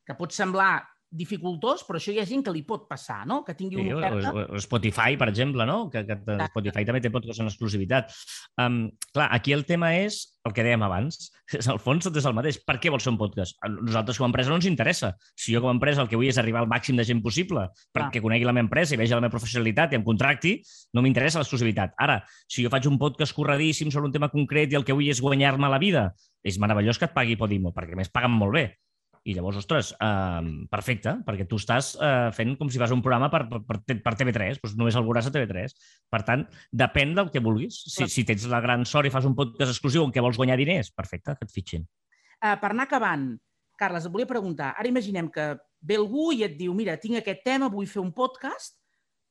que pot semblar dificultós, però això hi ha gent que li pot passar, no? Que tingui una oferta... O, o Spotify, per exemple, no? Que, que Spotify també té podcasts en exclusivitat. Um, clar, aquí el tema és el que dèiem abans. Al fons tot és el mateix. Per què vols fer un podcast? A nosaltres com a empresa no ens interessa. Si jo com a empresa el que vull és arribar al màxim de gent possible perquè clar. conegui la meva empresa i vegi la meva professionalitat i em contracti, no m'interessa l'exclusivitat. Ara, si jo faig un podcast corredíssim sobre un tema concret i el que vull és guanyar-me la vida, és meravellós que et pagui Podimo, perquè més paguen molt bé i llavors, ostres, eh, perfecte, perquè tu estàs eh, fent com si fas un programa per, per, per TV3, doncs només el veuràs a TV3. Per tant, depèn del que vulguis. Si, si tens la gran sort i fas un podcast exclusiu en què vols guanyar diners, perfecte, que et fitxin. Uh, per anar acabant, Carles, et volia preguntar, ara imaginem que ve algú i et diu, mira, tinc aquest tema, vull fer un podcast,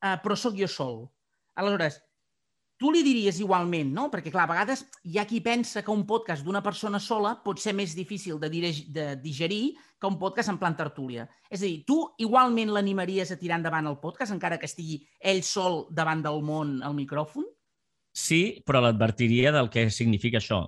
uh, però sóc jo sol. Aleshores, tu li diries igualment, no? Perquè, clar, a vegades hi ha qui pensa que un podcast d'una persona sola pot ser més difícil de, de digerir que un podcast en plan tertúlia. És a dir, tu igualment l'animaries a tirar endavant el podcast, encara que estigui ell sol davant del món al micròfon? Sí, però l'advertiria del que significa això.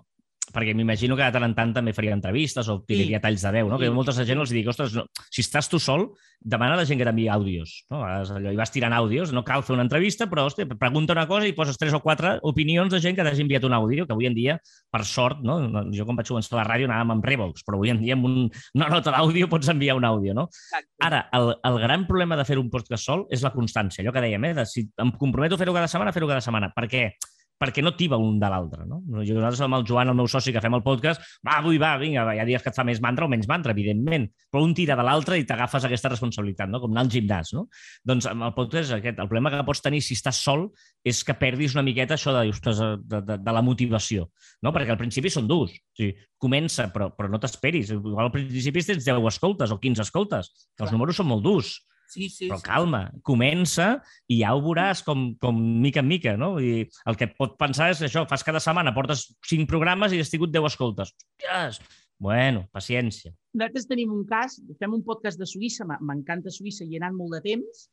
Perquè m'imagino que de tant en tant també faria entrevistes o tiraria sí. talls de veu, no? Sí. Que molta gent els dic, ostres, no, si estàs tu sol, demana a la gent que t'enviï àudios, no? Allò, I vas tirant àudios, no cal fer una entrevista, però, hòstia, pregunta una cosa i poses tres o quatre opinions de gent que t'hagi enviat un àudio, que avui en dia, per sort, no? Jo quan vaig començar la ràdio anàvem amb Revox, però avui en dia amb un, una nota d'àudio pots enviar un àudio, no? Exacte. Ara, el, el gran problema de fer un podcast sol és la constància, allò que dèiem, eh? De si em comprometo a fer-ho cada setmana, fer-ho cada setmana, perquè perquè no tiba un de l'altre. No? Nosaltres amb el Joan, el meu soci, que fem el podcast, va, avui va, vinga, va, hi ha dies que et fa més mantra o menys mantra, evidentment, però un tira de l'altre i t'agafes aquesta responsabilitat, no? com anar al gimnàs. No? Doncs amb el podcast és aquest. El problema que pots tenir si estàs sol és que perdis una miqueta això de, ostres, de, de, de la motivació, no? perquè al principi són durs. O sigui, comença, però, però no t'esperis. Al principi tens 10 escoltes o 15 escoltes, que els números són molt durs. Sí, sí, Però calma, sí. comença i ja ho veuràs com, com mica en mica, no? I el que pot pensar és això, fas cada setmana, portes cinc programes i has tingut deu escoltes. Hòsties! Bueno, paciència. Nosaltres tenim un cas, fem un podcast de Suïssa, m'encanta Suïssa i he anat molt de temps,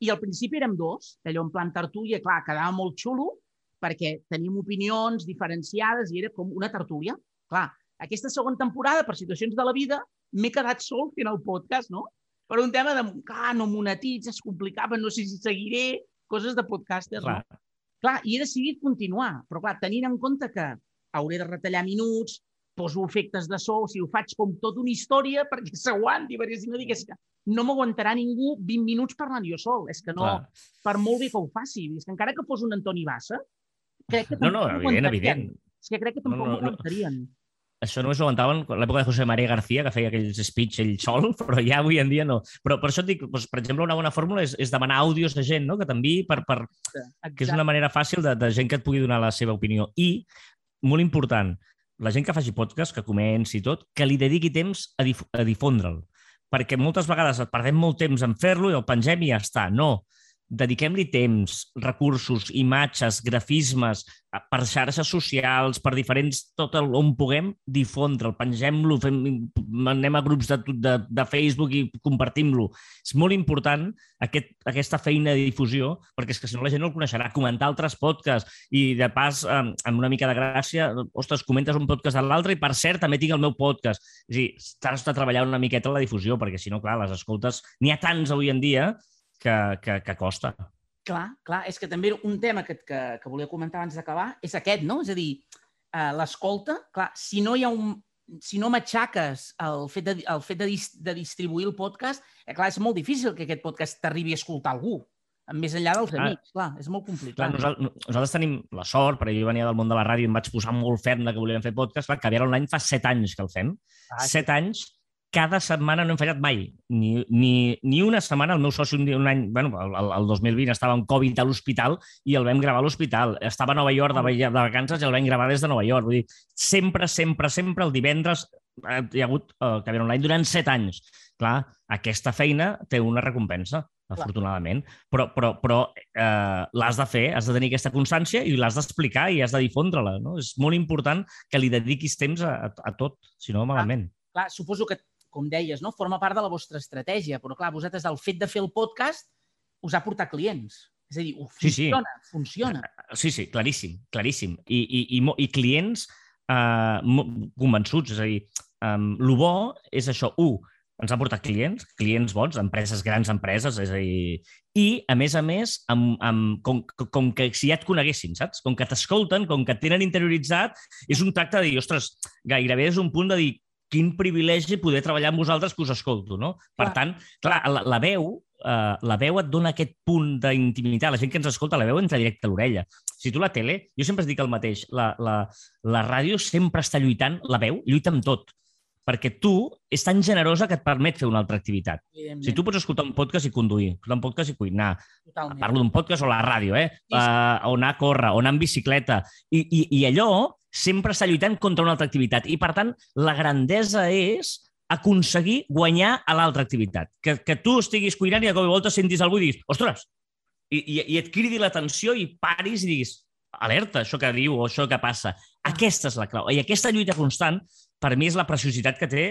i al principi érem dos, allò en plan tertúlia, clar, quedava molt xulo, perquè teníem opinions diferenciades i era com una tertúlia. Clar, aquesta segona temporada, per situacions de la vida, m'he quedat sol fent el podcast, no? Per un tema de, clar, no monetitza, es complicava, no sé si seguiré, coses de podcaster, clar. no? Clar, i he decidit continuar, però clar, tenint en compte que hauré de retallar minuts, poso efectes de so, o si sigui, ho faig com tota una història perquè s'aguanti, perquè si no digués que no m'aguantarà ningú 20 minuts parlant jo sol. És que no, clar. per molt bé que ho faci, és que encara que fos un Antoni Bassa, crec que no, no, evident, evident. És que crec que tampoc no, no, m'aguantarien. No això només ho aguantaven a l'època de José María García, que feia aquells speech ell sol, però ja avui en dia no. Però per això et dic, doncs, per exemple, una bona fórmula és, és demanar àudios de gent no? que t'enviï per, per... que és una manera fàcil de, de gent que et pugui donar la seva opinió. I, molt important, la gent que faci podcast, que comenci tot, que li dediqui temps a, dif a difondre'l. Perquè moltes vegades perdem molt temps en fer-lo i el pengem i ja està. No, dediquem-li temps, recursos, imatges, grafismes, per xarxes socials, per diferents... tot el, on puguem difondre'l, pengem-lo, anem a grups de, de, de Facebook i compartim-lo. És molt important aquest, aquesta feina de difusió, perquè és que si no la gent no el coneixerà. Comentar altres podcasts i, de pas, amb, amb una mica de gràcia, ostres, comentes un podcast de l'altre i, per cert, també tinc el meu podcast. És a dir, t'has de treballar una miqueta la difusió, perquè si no, clar, les escoltes... N'hi ha tants avui en dia que, que, que costa. Clar, clar, és que també un tema que, que, que volia comentar abans d'acabar és aquest, no? És a dir, eh, l'escolta, clar, si no hi ha un, si no matxaques el fet de, el fet de, dis, de distribuir el podcast, eh, clar, és molt difícil que aquest podcast t'arribi a escoltar algú, més enllà dels clar, amics. Clar, és molt complicat. Clar, nosaltres, nosaltres tenim la sort, perquè jo venia del món de la ràdio i em vaig posar molt ferm de que volíem fer podcast, clar, que Caviar Online fa set anys que el fem. Ah, set sí. anys cada setmana no hem fallat mai. Ni, ni, ni una setmana. El meu soci un, dia, un any, bueno, el, el 2020 estava en Covid a l'hospital i el vam gravar a l'hospital. Estava a Nova York de, de vacances i el vam gravar des de Nova York. Vull dir, sempre, sempre, sempre el divendres eh, hi ha hagut eh, que online durant set anys. Clar, aquesta feina té una recompensa, afortunadament, però, però, però eh, l'has de fer, has de tenir aquesta constància i l'has d'explicar i has de difondre-la. No? És molt important que li dediquis temps a, a, a tot, si no, malament. Clar, clar, suposo que com deies, no? forma part de la vostra estratègia, però clar, vosaltres el fet de fer el podcast us ha portat clients. És a dir, funciona, sí, sí. funciona. Sí, sí, claríssim, claríssim. I, i, i, i clients eh, convençuts, és a dir, um, el bo és això, un, ens ha portat clients, clients bons, empreses, grans empreses, és a dir... I, a més a més, amb, amb, com, com que si ja et coneguessin, saps? Com que t'escolten, com que et tenen interioritzat, és un tracte de dir, ostres, gairebé és un punt de dir, quin privilegi poder treballar amb vosaltres que us escolto, no? Per clar. tant, clar, la, la veu eh, la veu et dona aquest punt d'intimitat. La gent que ens escolta, la veu entra directe a l'orella. Si tu la tele, jo sempre dic el mateix, la, la, la ràdio sempre està lluitant, la veu lluita amb tot, perquè tu és tan generosa que et permet fer una altra activitat. Si tu pots escoltar un podcast i conduir, escoltar un podcast i cuinar, Totalment. parlo d'un podcast o la ràdio, eh? Sí, sí. Uh, o anar a córrer, o anar en bicicleta, i, i, i allò sempre està lluitant contra una altra activitat. I, per tant, la grandesa és aconseguir guanyar a l'altra activitat. Que, que tu estiguis cuinant i de cop i volta sentis algú i diguis, ostres, i, i, i et cridi l'atenció i paris i diguis, alerta, això que diu o això que passa. Ah. Aquesta és la clau. I aquesta lluita constant, per mi, és la preciositat que té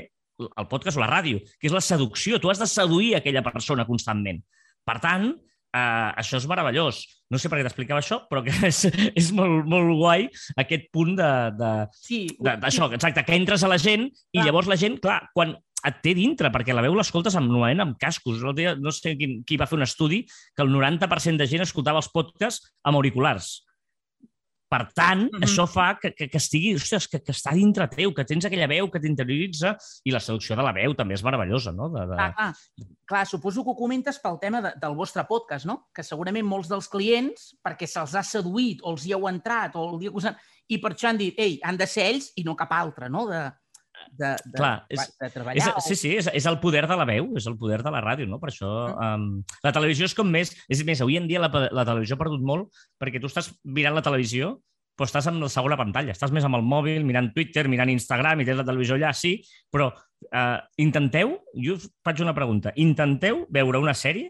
el podcast o la ràdio, que és la seducció. Tu has de seduir aquella persona constantment. Per tant, Uh, això és meravellós. No sé per què t'explicava això, però que és, és molt, molt guai aquest punt de... de, Sí, d'això, exacte, que entres a la gent i Clar. llavors la gent, clar, quan et té dintre, perquè la veu l'escoltes amb, normalment amb cascos. Dia, no sé qui, qui va fer un estudi que el 90% de gent escoltava els podcasts amb auriculars. Per tant, mm. -hmm. això fa que, que, que estigui, ostres, que, que està dintre teu, que tens aquella veu que t'interioritza i la seducció de la veu també és meravellosa, no? De, de... Clar, clar, clar, suposo que ho comentes pel tema de, del vostre podcast, no? Que segurament molts dels clients, perquè se'ls ha seduït o els hi heu entrat o el dia que us han... I per això han dit, ei, han de ser ells i no cap altre, no? De, de, de, Clar, és- de És, treballar. sí, sí, és, és el poder de la veu, és el poder de la ràdio, no? Per això um, la televisió és com més... És més, avui en dia la, la televisió ha perdut molt perquè tu estàs mirant la televisió però estàs amb la segona pantalla, estàs més amb el mòbil, mirant Twitter, mirant Instagram i tens la televisió allà, sí, però uh, intenteu, jo us faig una pregunta, intenteu veure una sèrie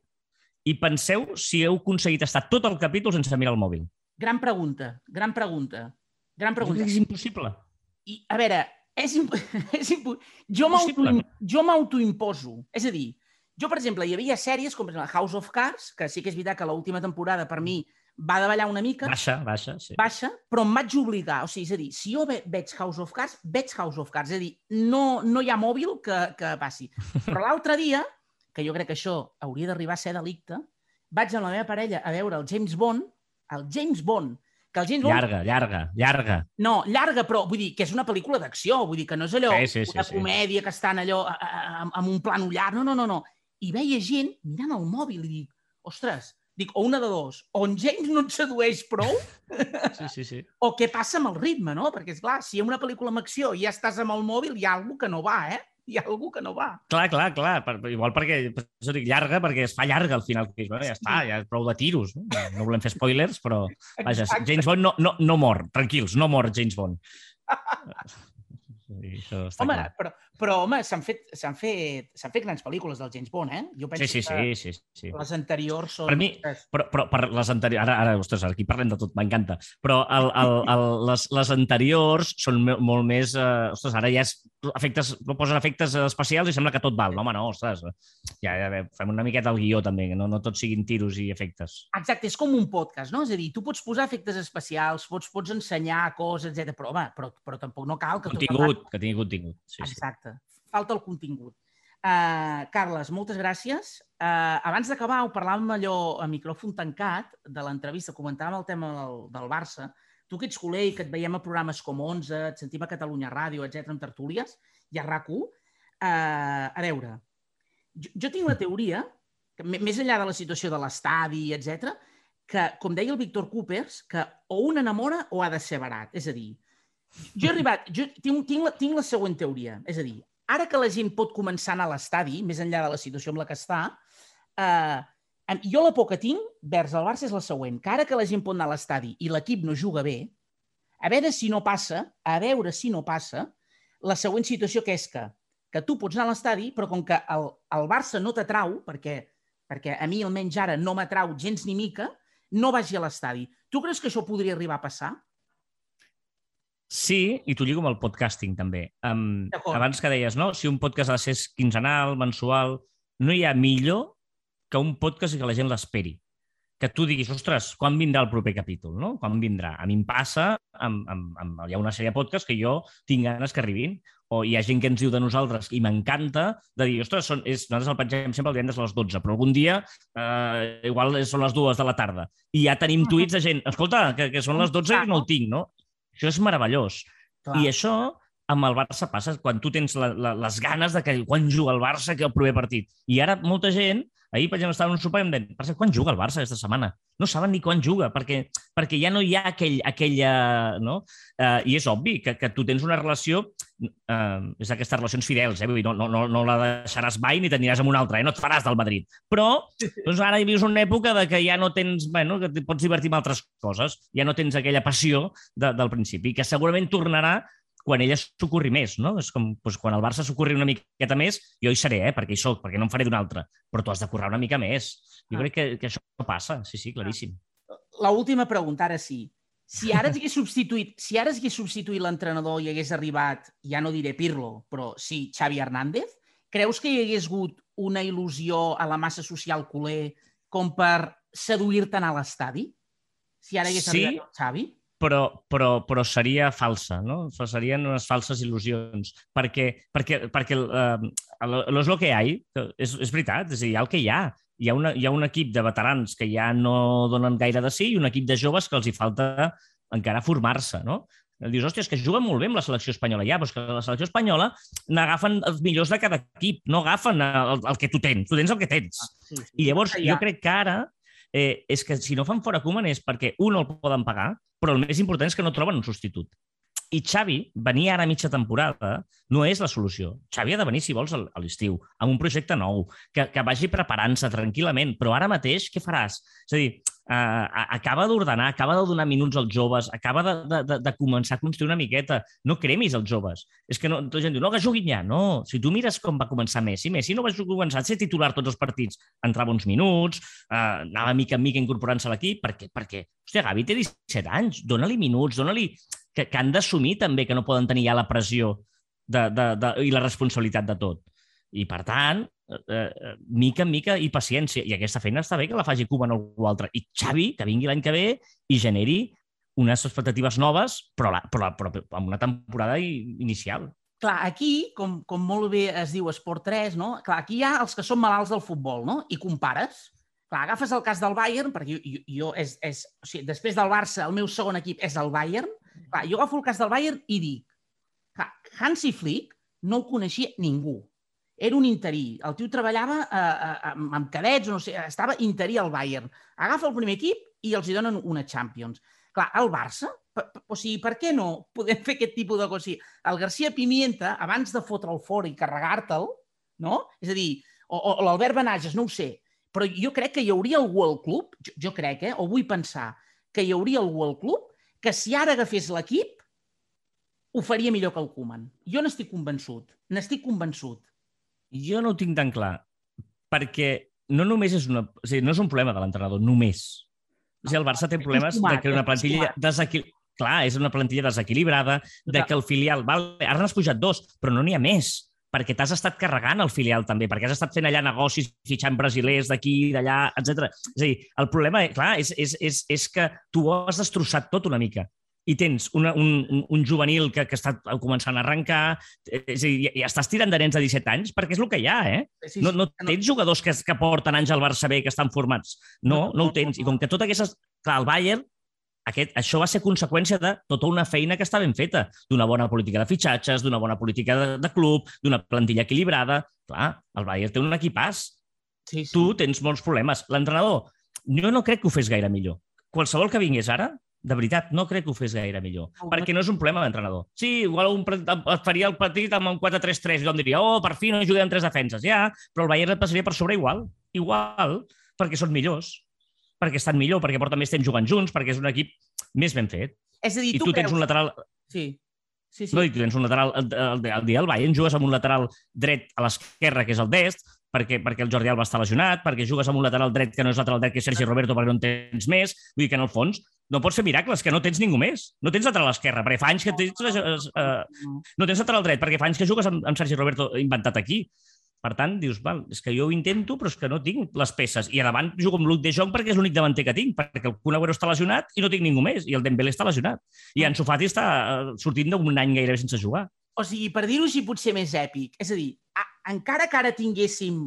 i penseu si heu aconseguit estar tot el capítol sense mirar el mòbil. Gran pregunta, gran pregunta. Gran Jo crec pregunta. que és impossible. I, a veure, és, imp és imp jo m'autoimposo. És a dir, jo, per exemple, hi havia sèries com exemple, House of Cards, que sí que és veritat que l'última temporada per mi va davallar una mica, Baixa, baixa, sí. baixa, però em vaig obligar. O sigui, és a dir, si jo ve veig House of Cards, veig House of Cards. És a dir, no, no hi ha mòbil que, que passi. Però l'altre dia, que jo crec que això hauria d'arribar a ser delicte, vaig amb la meva parella a veure el James Bond, el James Bond, que el James Bond Llarga, llarga, llarga. no, llarga, però vull dir que és una pel·lícula d'acció, vull dir que no és allò, Sí, sí, sí, una sí. comèdia que estan allò amb un plano llarg, no, no, no, no. I veia gent mirant el mòbil i dic, ostres, dic, o una de dos, o en James no et sedueix prou, Sí, sí, sí. o què passa amb el ritme, no? Perquè, és clar, si hi ha una pel·lícula amb acció i ja estàs amb el mòbil, hi ha alguna que no va, eh? Hi ha alguna que no va. Clar, clar, clar. Per, igual perquè, per això dic llarga, perquè es fa llarga al final. Que, bueno, ja està, ja és prou de tiros. No, no volem fer spoilers, però vaja, Exacte. James Bond no, no, no mor. Tranquils, no mor James Bond. Sí, això està Home, clar. però, però home, s'han fet, s'han fet, s'han fet grans pel·lícules del James Bond, eh? Jo penso Sí, sí, que sí, sí, sí. les anteriors són... Per mi- Però, però per les anteriors... Ara, ara, ostres, aquí parlem de tot, m'encanta. Però el, el, el, les, les anteriors són molt més... Eh, ostres, ara ja és efectes, no posen efectes especials i sembla que tot val. No, home, no, ostres. Ja, ja fem una miqueta el guió, també, que no, no tot siguin tiros i efectes. Exacte, és com un podcast, no? És a dir, tu pots posar efectes especials, pots, pots ensenyar coses, etc. però, home, però, però tampoc no cal que... tot Contingut, que tingui contingut. Sí, sí. Falta el contingut. Uh, Carles, moltes gràcies. Uh, abans d'acabar, ho parlàvem allò a micròfon tancat de l'entrevista, comentàvem el tema del, del Barça. Tu que ets culer i que et veiem a programes com 11, et sentim a Catalunya Ràdio, etc amb tertúlies, i a RAC1, uh, a veure, jo, jo tinc una teoria, que, més enllà de la situació de l'estadi, etc, que, com deia el Víctor Coopers, que o un enamora o ha de ser barat. És a dir, jo he arribat, jo tinc, tinc, la, tinc la següent teoria, és a dir, ara que la gent pot començar a anar a l'estadi, més enllà de la situació amb la que està, eh, jo la por que tinc vers el Barça és la següent, que ara que la gent pot anar a l'estadi i l'equip no juga bé, a veure si no passa, a veure si no passa, la següent situació que és que, que tu pots anar a l'estadi, però com que el, el Barça no t'atrau, perquè, perquè a mi almenys ara no m'atrau gens ni mica, no vagi a l'estadi. Tu creus que això podria arribar a passar? Sí, i t'ho lligo amb el podcasting, també. Um, abans que deies, no? Si un podcast ha de ser quinzenal, mensual, no hi ha millor que un podcast i que la gent l'esperi. Que tu diguis, ostres, quan vindrà el proper capítol, no? Quan vindrà? A mi em passa, amb, amb, amb, hi ha una sèrie de podcasts que jo tinc ganes que arribin, o hi ha gent que ens diu de nosaltres, i m'encanta, de dir, ostres, són, és, nosaltres el pengem sempre el divendres a les 12, però algun dia eh, igual són les dues de la tarda. I ja tenim tuits de gent, escolta, que, que són les 12 i no el tinc, no? Això és meravellós. Clar. I això amb el Barça passa quan tu tens la, la, les ganes de que quan juga el Barça que el proper partit. I ara molta gent, ahir per exemple estava en un sopar i em deien, per quan juga el Barça aquesta setmana? No saben ni quan juga, perquè, perquè ja no hi ha aquell, aquella... No? Uh, I és obvi que, que tu tens una relació, uh, és d'aquestes relacions fidels, eh? Vull dir, no, no, no, no la deixaràs mai ni t'aniràs amb una altra, eh? no et faràs del Madrid. Però doncs ara hi vius una època de que ja no tens, bueno, que et pots divertir amb altres coses, ja no tens aquella passió de, del principi, que segurament tornarà quan ella s'ocorri més, no? És com doncs, quan el Barça s'ocorri una miqueta més, jo hi seré, eh? perquè hi soc, perquè no em faré d'un altre, però tu has de currar una mica més. Jo Ah. crec que, que això passa, sí, sí, claríssim. La última pregunta, ara sí. Si ara s'hagués substituït, si ara s'hagués substituït l'entrenador i hagués arribat, ja no diré Pirlo, però sí, Xavi Hernández, creus que hi hagués hagut una il·lusió a la massa social culer com per seduir-te a l'estadi? Si ara hagués Sí. arribat el Xavi? Però, però, però seria falsa, no? Serien unes falses il·lusions, perquè, perquè, perquè eh, lo és lo que hi ha, és, és veritat, és a dir, hi ha el que hi ha. Hi ha, una, hi ha un equip de veterans que ja no donen gaire de sí i un equip de joves que els hi falta encara formar-se, no? Dius, hòstia, és que juguen molt bé amb la selecció espanyola. Ja, però que la selecció espanyola n'agafen els millors de cada equip, no agafen el, el que tu tens, tu tens el que tens. Sí, sí. I llavors Ja. jo crec que ara eh, és que si no fan fora Koeman és perquè, un, no el poden pagar, però el més important és que no troben un substitut. I Xavi, venir ara a mitja temporada no és la solució. Xavi ha de venir, si vols, a l'estiu, amb un projecte nou, que, que vagi preparant-se tranquil·lament, però ara mateix què faràs? És a dir, uh, acaba d'ordenar, acaba de donar minuts als joves, acaba de, de, de, de començar a construir una miqueta. No cremis els joves. És que no, tota gent diu, no, que juguin ja. No, si tu mires com va començar Messi, Messi no va començar a ser titular tots els partits. Entrava uns minuts, uh, anava mica en mica incorporant-se a l'equip, perquè, perquè, hòstia, Gavi té 17 anys, dona-li minuts, dona-li... Que, que han d'assumir també que no poden tenir ja la pressió de, de, de, i la responsabilitat de tot. I, per tant, eh, eh, mica en mica i paciència. I aquesta feina està bé que la faci Koeman o algú altre. I Xavi, que vingui l'any que ve i generi unes expectatives noves, però, la, però, però amb una temporada inicial. Clar, aquí, com, com molt bé es diu Esport 3, no? Clar, aquí hi ha els que són malalts del futbol, no? I compares. Clar, agafes el cas del Bayern, perquè jo, jo és, és, o sigui, després del Barça, el meu segon equip és el Bayern. Clar, jo agafo el cas del Bayern i dic, clar, Hansi Flick no el coneixia ningú. Era un interí. El tio treballava eh, eh, amb, cadets, no sé, estava interí al Bayern. Agafa el primer equip i els hi donen una Champions. Clar, el Barça, o sigui, per què no podem fer aquest tipus de cosa? O sigui, el García Pimienta, abans de fotre'l fora i carregar-te'l, no? És a dir, o, o l'Albert Benages, no ho sé, però jo crec que hi hauria algú al club, jo, jo crec, eh, o vull pensar, que hi hauria algú al club que si ara agafés l'equip ho faria millor que el Koeman. Jo n'estic convençut, n'estic convençut. Jo no ho tinc tan clar, perquè no només és una... O sigui, no és un problema de l'entrenador, només. O sigui, el Barça té problemes de que una és plantilla acostumat. desequil... Clar, és una plantilla desequilibrada, de que el filial... Val, ara n'has pujat dos, però no n'hi ha més perquè t'has estat carregant el filial també, perquè has estat fent allà negocis, fitxant brasilers d'aquí, d'allà, etc. És a dir, el problema, clar, és, és, és, és que tu ho has destrossat tot una mica i tens una, un, un, un juvenil que, que està començant a arrencar, és a dir, i, estàs tirant de nens de 17 anys perquè és el que hi ha, eh? Sí, No, no tens jugadors que, que porten anys al Barça B que estan formats. No, no ho tens. I com que tot aquestes... Clar, el Bayern, aquest, això va ser conseqüència de tota una feina que està ben feta, d'una bona política de fitxatges, d'una bona política de, de club, d'una plantilla equilibrada. Clar, el Bayern té un equipàs. sí, sí. Tu tens molts problemes. L'entrenador, jo no crec que ho fes gaire millor. Qualsevol que vingués ara, de veritat, no crec que ho fes gaire millor. No, perquè no és un problema d'entrenador. Sí, igual un, faria el partit amb un 4-3-3 i tothom diria, oh, per fi no juguem tres defenses. Ja, però el Bayern et passaria per sobre igual. Igual, perquè són millors perquè estan millor, perquè porten més temps jugant junts, perquè és un equip més ben fet. És a dir, I tu, tu tens creus... un lateral... Sí, sí, sí. No, i tu tens un lateral... El, el, el del Bayern jugues amb un lateral dret a l'esquerra, que és el dest, perquè, perquè el Jordi Alba està lesionat, perquè jugues amb un lateral dret que no és lateral dret, que és Sergi Roberto, perquè no en tens més. Vull dir que, en el fons, no pots fer miracles, que no tens ningú més. No tens lateral esquerra, perquè fa anys que tens... Eh, eh, no tens lateral dret, perquè fa anys que jugues amb, amb Sergi Roberto inventat aquí. Per tant, dius, val, és que jo ho intento, però és que no tinc les peces. I a davant jugo amb Luc de Jong perquè és l'únic davanter que tinc, perquè el Kun Agüero està lesionat i no tinc ningú més, i el Dembélé està lesionat. I Ansu Fati està eh, sortint d'un any gairebé sense jugar. O sigui, per dir-ho així potser més èpic, és a dir, encara que ara tinguéssim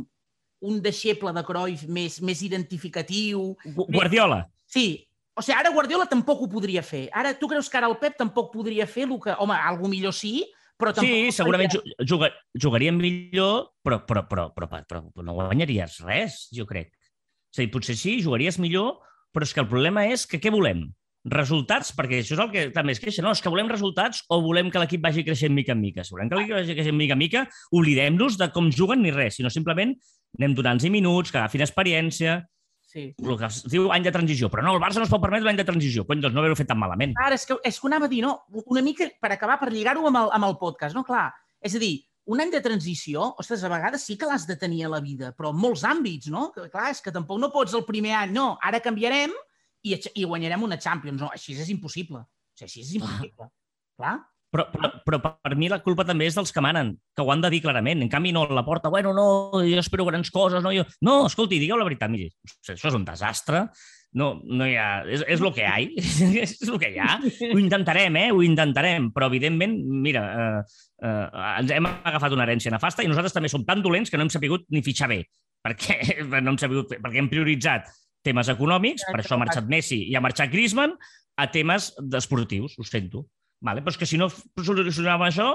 un deixeble de Cruyff més, més identificatiu... Gu- Guardiola, Sí, o sigui, ara Guardiola tampoc ho podria fer. Ara, tu creus que ara el Pep tampoc podria fer el que... Home, algú millor sí, però tampoc... sí, segurament faria. ju- juga, jugaria millor, però, però, però, però, però, però no guanyaries res, jo crec. És a dir, potser sí, jugaries millor, però és que el problema és que què volem? Resultats, perquè això és el que també es queixa, no? És que volem resultats o volem que l'equip vagi creixent mica en mica? Si volem que l'equip vagi creixent mica en mica, oblidem-nos de com juguen ni res, sinó simplement anem donant-los minuts, que agafin experiència, Sí. el que es diu any de transició. Però no, el Barça no es pot permetre l'any de transició. Cony, doncs no haver-ho fet tan malament. Ara, és que, és que anava a dir, no? Una mica, per acabar, per lligar-ho amb, el, amb el podcast, no? Clar, és a dir, un any de transició, ostres, a vegades sí que l'has de tenir a la vida, però en molts àmbits, no? Clar, és que tampoc no pots el primer any, no, ara canviarem i, i guanyarem una Champions. No, així és impossible. O sigui, així és impossible. Clar. Però, però, però per mi la culpa també és dels que manen, que ho han de dir clarament. En canvi, no, la porta, bueno, no, jo espero grans coses, no, jo... No, escolti, digueu la veritat, miri, això és un desastre, no, no hi ha... És, és el que hi ha, és el que hi ha. Ho intentarem, eh? Ho intentarem, però evidentment, mira, eh, eh, ens hem agafat una herència nefasta i nosaltres també som tan dolents que no hem sapigut ni fitxar bé, perquè, no hem sapigut, perquè hem prioritzat temes econòmics, per això ha marxat Messi i ha marxat Griezmann, a temes esportius, ho sento. Vale? Però és que si no solucionàvem això,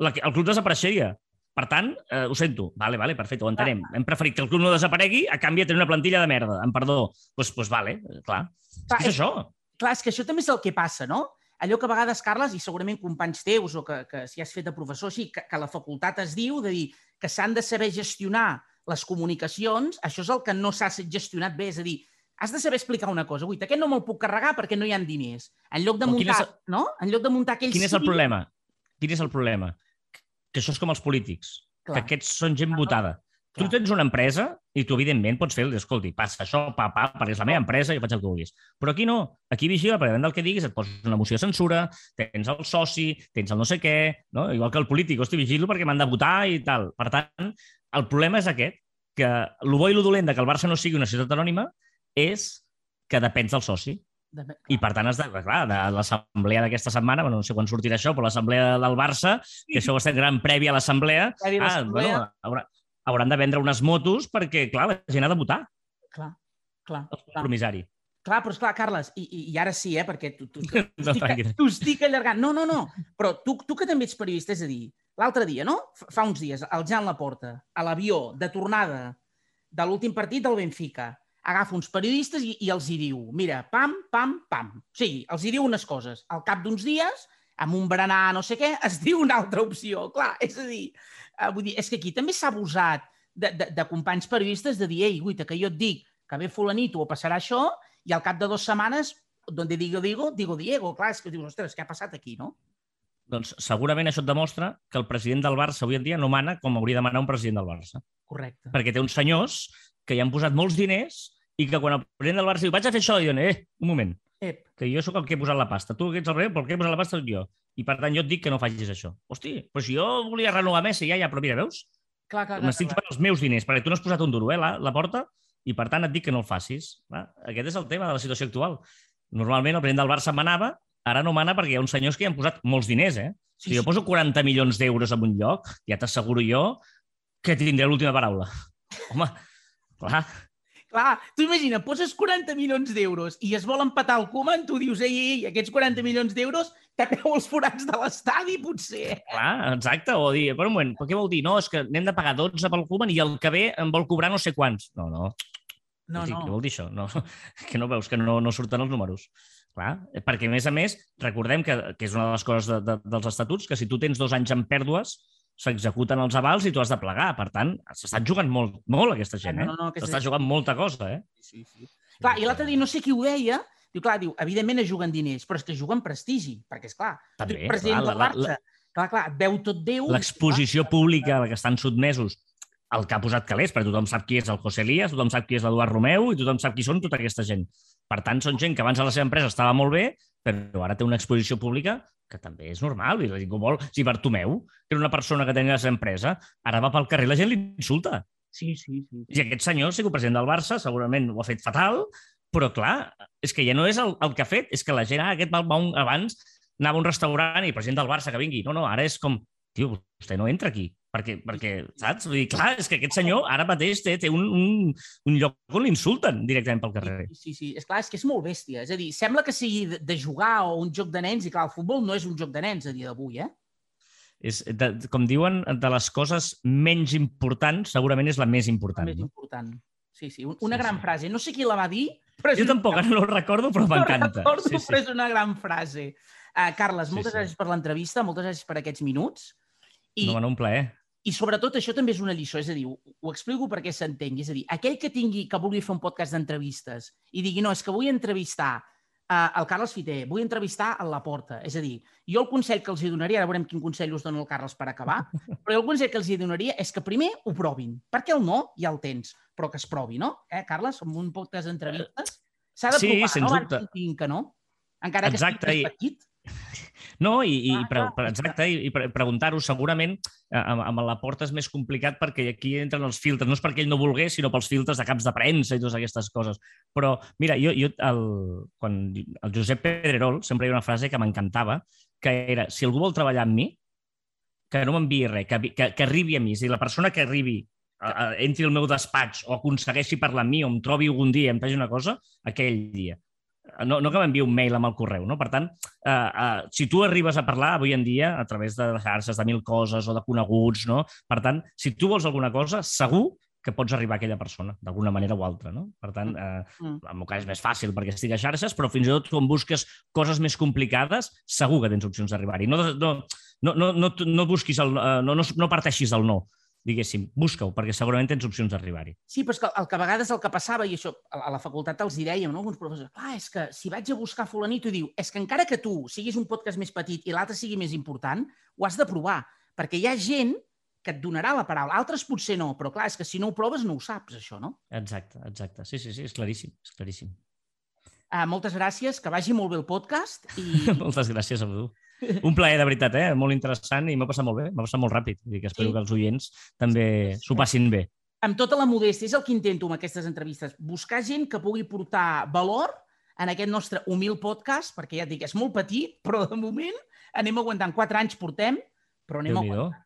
la, el club desapareixeria. Per tant, eh, ho sento. Vale, vale, perfecte, ho entenem. Hem preferit que el club no desaparegui a canvi de tenir una plantilla de merda. Em perdó. Doncs pues, pues vale, clar. clar és, és això. Clar, és que això també és el que passa, no? Allò que a vegades, Carles, i segurament companys teus o que, que si has fet de professor així, que, que la facultat es diu de dir que s'han de saber gestionar les comunicacions, això és el que no s'ha gestionat bé, és a dir, has de saber explicar una cosa. Ui, aquest no me'l puc carregar perquè no hi ha diners. En lloc de muntar, és... no? En lloc de muntar aquells... Quin és el problema? Quin és el problema? Que això és com els polítics, Clar. que aquests són gent votada. Clar. Tu tens una empresa i tu, evidentment, pots fer, escolti, passa això, pa, pa, perquè és la meva empresa i faig el que vulguis. Però aquí no. Aquí vigila, perquè del que diguis et posa una moció de censura, tens el soci, tens el no sé què, no? igual que el polític, hosti, vigilo perquè m'han de votar i tal. Per tant, el problema és aquest, que el bo i el dolent de que el Barça no sigui una ciutat anònima és que depens del soci. De... I per tant, has de, clar, de l'assemblea d'aquesta setmana, bueno, no sé quan sortirà això, però l'assemblea del Barça, que això va ser gran prèvia a l'assemblea, ah, bueno, haurà, hauran de vendre unes motos perquè, clar, la gent ha de votar. Clar, clar. El compromissari. Clar, però esclar, Carles, i, i, i ara sí, eh, perquè tu, tu, tu, no, estic, tu estic allargant. No, no, no, però tu, tu que també ets periodista, és a dir, l'altre dia, no? Fa uns dies, el Jan Laporta, a l'avió de tornada de l'últim partit del Benfica, agafa uns periodistes i, i els hi diu, mira, pam, pam, pam. O sigui, els hi diu unes coses. Al cap d'uns dies, amb un berenar no sé què, es diu una altra opció. Clar, és a dir, eh, vull dir és que aquí també s'ha abusat de, de, de companys periodistes de dir, ei, guita, que jo et dic que ve fulanito o passarà això, i al cap de dues setmanes, donde digo, digo, digo Diego. Clar, és que dius, ostres, què ha passat aquí, no? Doncs segurament això et demostra que el president del Barça avui en dia no mana com hauria de manar un president del Barça. Correcte. Perquè té uns senyors que hi han posat molts diners i que quan el president del Barça diu vaig a fer això, diuen, eh, un moment, Ep. que jo sóc el que he posat la pasta. Tu que ets el rei, però el que he posat la pasta jo. I per tant jo et dic que no facis això. Hosti, però si jo volia renovar Messi, ja, ja, però mira, veus? Clar, clar, M'estic jugant els meus diners, perquè tu no has posat un duro, eh, la, la porta, i per tant et dic que no el facis. Clar, aquest és el tema de la situació actual. Normalment el president del Barça manava, ara no mana perquè hi ha uns senyors que hi han posat molts diners, eh? Sí, si jo poso 40 milions d'euros en un lloc, ja t'asseguro jo que tindré l'última paraula. Home, clar, Clar, tu imagina, poses 40 milions d'euros i es vol empatar el Koeman, tu dius, ei, ei, aquests 40 milions d'euros tapeu els forats de l'estadi, potser. Clar, exacte, o dir, per un moment, però què vol dir? No, és que n'hem de pagar 12 pel Koeman i el que ve em vol cobrar no sé quants. No, no. No, dir, no. Què vol dir això? No, que no veus que no, no surten els números. Clar, perquè a més a més, recordem que, que és una de les coses de, de, dels estatuts, que si tu tens dos anys en pèrdues, s'executen els avals i tu has de plegar. Per tant, s'estan jugant molt, molt aquesta gent, eh? No, no, no, S'està jugant molta cosa, eh? Sí, sí. Clar, i l'altre dia, no sé qui ho deia, diu, clar, diu, evidentment es juguen diners, però és que juguen prestigi, perquè, és clar, També, tu president clar, del Barça, la, clar, clar, et veu tot Déu... L'exposició pública a la que estan sotmesos el que ha posat calés, perquè tothom sap qui és el José Elías, tothom sap qui és l'Eduard Romeu i tothom sap qui són tota aquesta gent. Per tant, són gent que abans a la seva empresa estava molt bé, però ara té una exposició pública que també és normal, i la ningú vol... Si Bartomeu, que era una persona que tenia la seva empresa, ara va pel carrer i la gent l'insulta. Sí, sí, sí, sí. I aquest senyor, si president del Barça, segurament ho ha fet fatal, però clar, és que ja no és el, el que ha fet, és que la gent, ah, aquest va, va un, abans anava a un restaurant i president del Barça que vingui. No, no, ara és com, tio, vostè no entra aquí. Perquè, perquè saps? Vull dir, clar, és que aquest senyor ara mateix té, té un, un, un lloc on l'insulten directament pel carrer. Sí, sí, sí. És clar, és que és molt bèstia. És a dir, sembla que sigui de, de jugar o un joc de nens, i clar, el futbol no és un joc de nens a dia d'avui, eh? És, de, com diuen, de les coses menys importants, segurament és la més important. La més no? important. Sí, sí. Una sí, gran sí. frase. No sé qui la va dir, però... Jo tampoc, ara no ho recordo, però m'encanta. No recordo, sí, sí. però és una gran frase. Uh, Carles, moltes sí, sí. gràcies per l'entrevista, moltes gràcies per aquests minuts. I, no, un plaer. I sobretot això també és una lliçó, és a dir, ho, ho explico perquè s'entengui, és a dir, aquell que tingui, que vulgui fer un podcast d'entrevistes i digui, no, és que vull entrevistar uh, el Carles Fiter, vull entrevistar a la Porta. És a dir, jo el consell que els hi donaria, ara veurem quin consell us dona el Carles per acabar, però el consell que els hi donaria és que primer ho provin, perquè el no ja el tens, però que es provi, no? Eh, Carles, amb un podcast d'entrevistes s'ha de sí, provar, no? Abans que no? Encara que Exacte, sigui petit. No, i, i pre, pre, exacte, i, i pre, preguntar-ho segurament eh, amb, amb la porta és més complicat perquè aquí entren els filtres, no és perquè ell no volgués, sinó pels filtres de caps de premsa i totes aquestes coses. Però, mira, jo, jo el, quan el Josep Pedrerol sempre hi ha una frase que m'encantava, que era, si algú vol treballar amb mi, que no m'enviï res, que, que, que arribi a mi. És dir, la persona que arribi a, a, entri al meu despatx o aconsegueixi parlar amb mi o em trobi algun dia i em faci una cosa, aquell dia no, no que m'enviï un mail amb el correu. No? Per tant, eh, eh, si tu arribes a parlar avui en dia a través de xarxes, de mil coses o de coneguts, no? per tant, si tu vols alguna cosa, segur que pots arribar a aquella persona, d'alguna manera o altra. No? Per tant, eh, mm. en el meu cas és més fàcil perquè estic a xarxes, però fins i tot quan busques coses més complicades, segur que tens opcions d'arribar-hi. No, no, no, no, no, no busquis el, eh, no, no, no parteixis del no diguéssim, busca-ho, perquè segurament tens opcions d'arribar-hi. Sí, però és que el que a vegades el que passava, i això a la facultat els hi dèiem, no? alguns professors, clar, és que si vaig a buscar fulanito i diu, és que encara que tu siguis un podcast més petit i l'altre sigui més important, ho has de provar, perquè hi ha gent que et donarà la paraula. Altres potser no, però clar, és que si no ho proves no ho saps, això, no? Exacte, exacte. Sí, sí, sí, és claríssim, és claríssim. Uh, moltes gràcies, que vagi molt bé el podcast. I... moltes gràcies a tu. Un plaer, de veritat, eh? molt interessant i m'ha passat molt bé, m'ha passat molt ràpid. Vull dir que espero sí. que els oients també s'ho passin bé. Amb tota la modèstia, és el que intento amb aquestes entrevistes, buscar gent que pugui portar valor en aquest nostre humil podcast, perquè ja et dic, és molt petit, però de moment anem aguantant. Quatre anys portem, però anem aguantant.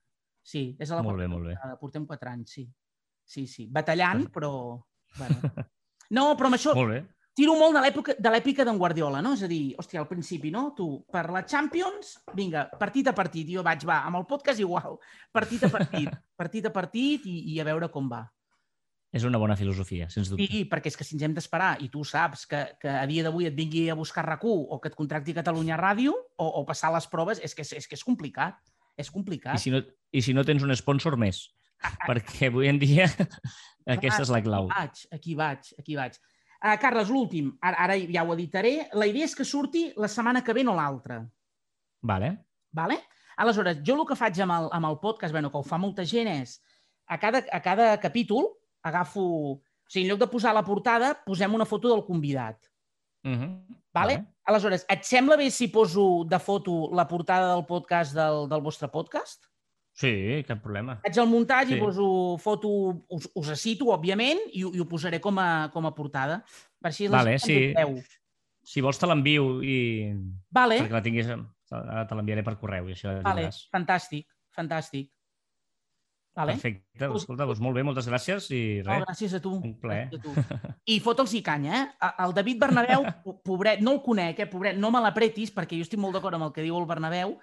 Sí, és a la molt bé, molt bé. Portem quatre anys, sí. Sí, sí. Batallant, però... Bueno. No, però amb això... Molt bé tiro molt de l'èpica d'en Guardiola, no? És a dir, hòstia, al principi, no? Tu, per la Champions, vinga, partit a partit. Jo vaig, va, amb el podcast igual. Partit a partit, partit a partit i, i a veure com va. És una bona filosofia, sens dubte. Sí, perquè és que si ens hem d'esperar, i tu saps que, que a dia d'avui et vingui a buscar rac o que et contracti Catalunya Ràdio o, o passar les proves, és que és, és que és complicat. És complicat. I si no, i si no tens un sponsor més? perquè avui en dia aquesta és la clau. Aquí vaig, aquí vaig, aquí vaig. Uh, Carles, l'últim, ara, ara ja ho editaré. La idea és que surti la setmana que ve no l'altra. Vale. Vale? Aleshores, jo el que faig amb el, amb el podcast, bueno, que ho fa molta gent, és a cada, a cada capítol agafo... O sigui, en lloc de posar la portada, posem una foto del convidat. Uh mhm. -huh. vale? vale? Aleshores, et sembla bé si poso de foto la portada del podcast del, del vostre podcast? Sí, cap problema. Faig el muntatge sí. i poso foto, us, us cito, òbviament, i, i ho posaré com a, com a portada. Per així vale, sí. Si vols te l'envio i... Vale. Perquè la tinguis... Te l'enviaré per correu i això vale. fantàstic, fantàstic. Vale. Perfecte, pues, escolta, doncs molt bé, moltes gràcies i res. No, gràcies a tu. Un plaer. A tu. I fota'ls i canya, eh? El David Bernabéu, pobret, no el conec, eh, pobret, no me l'apretis, perquè jo estic molt d'acord amb el que diu el Bernabéu,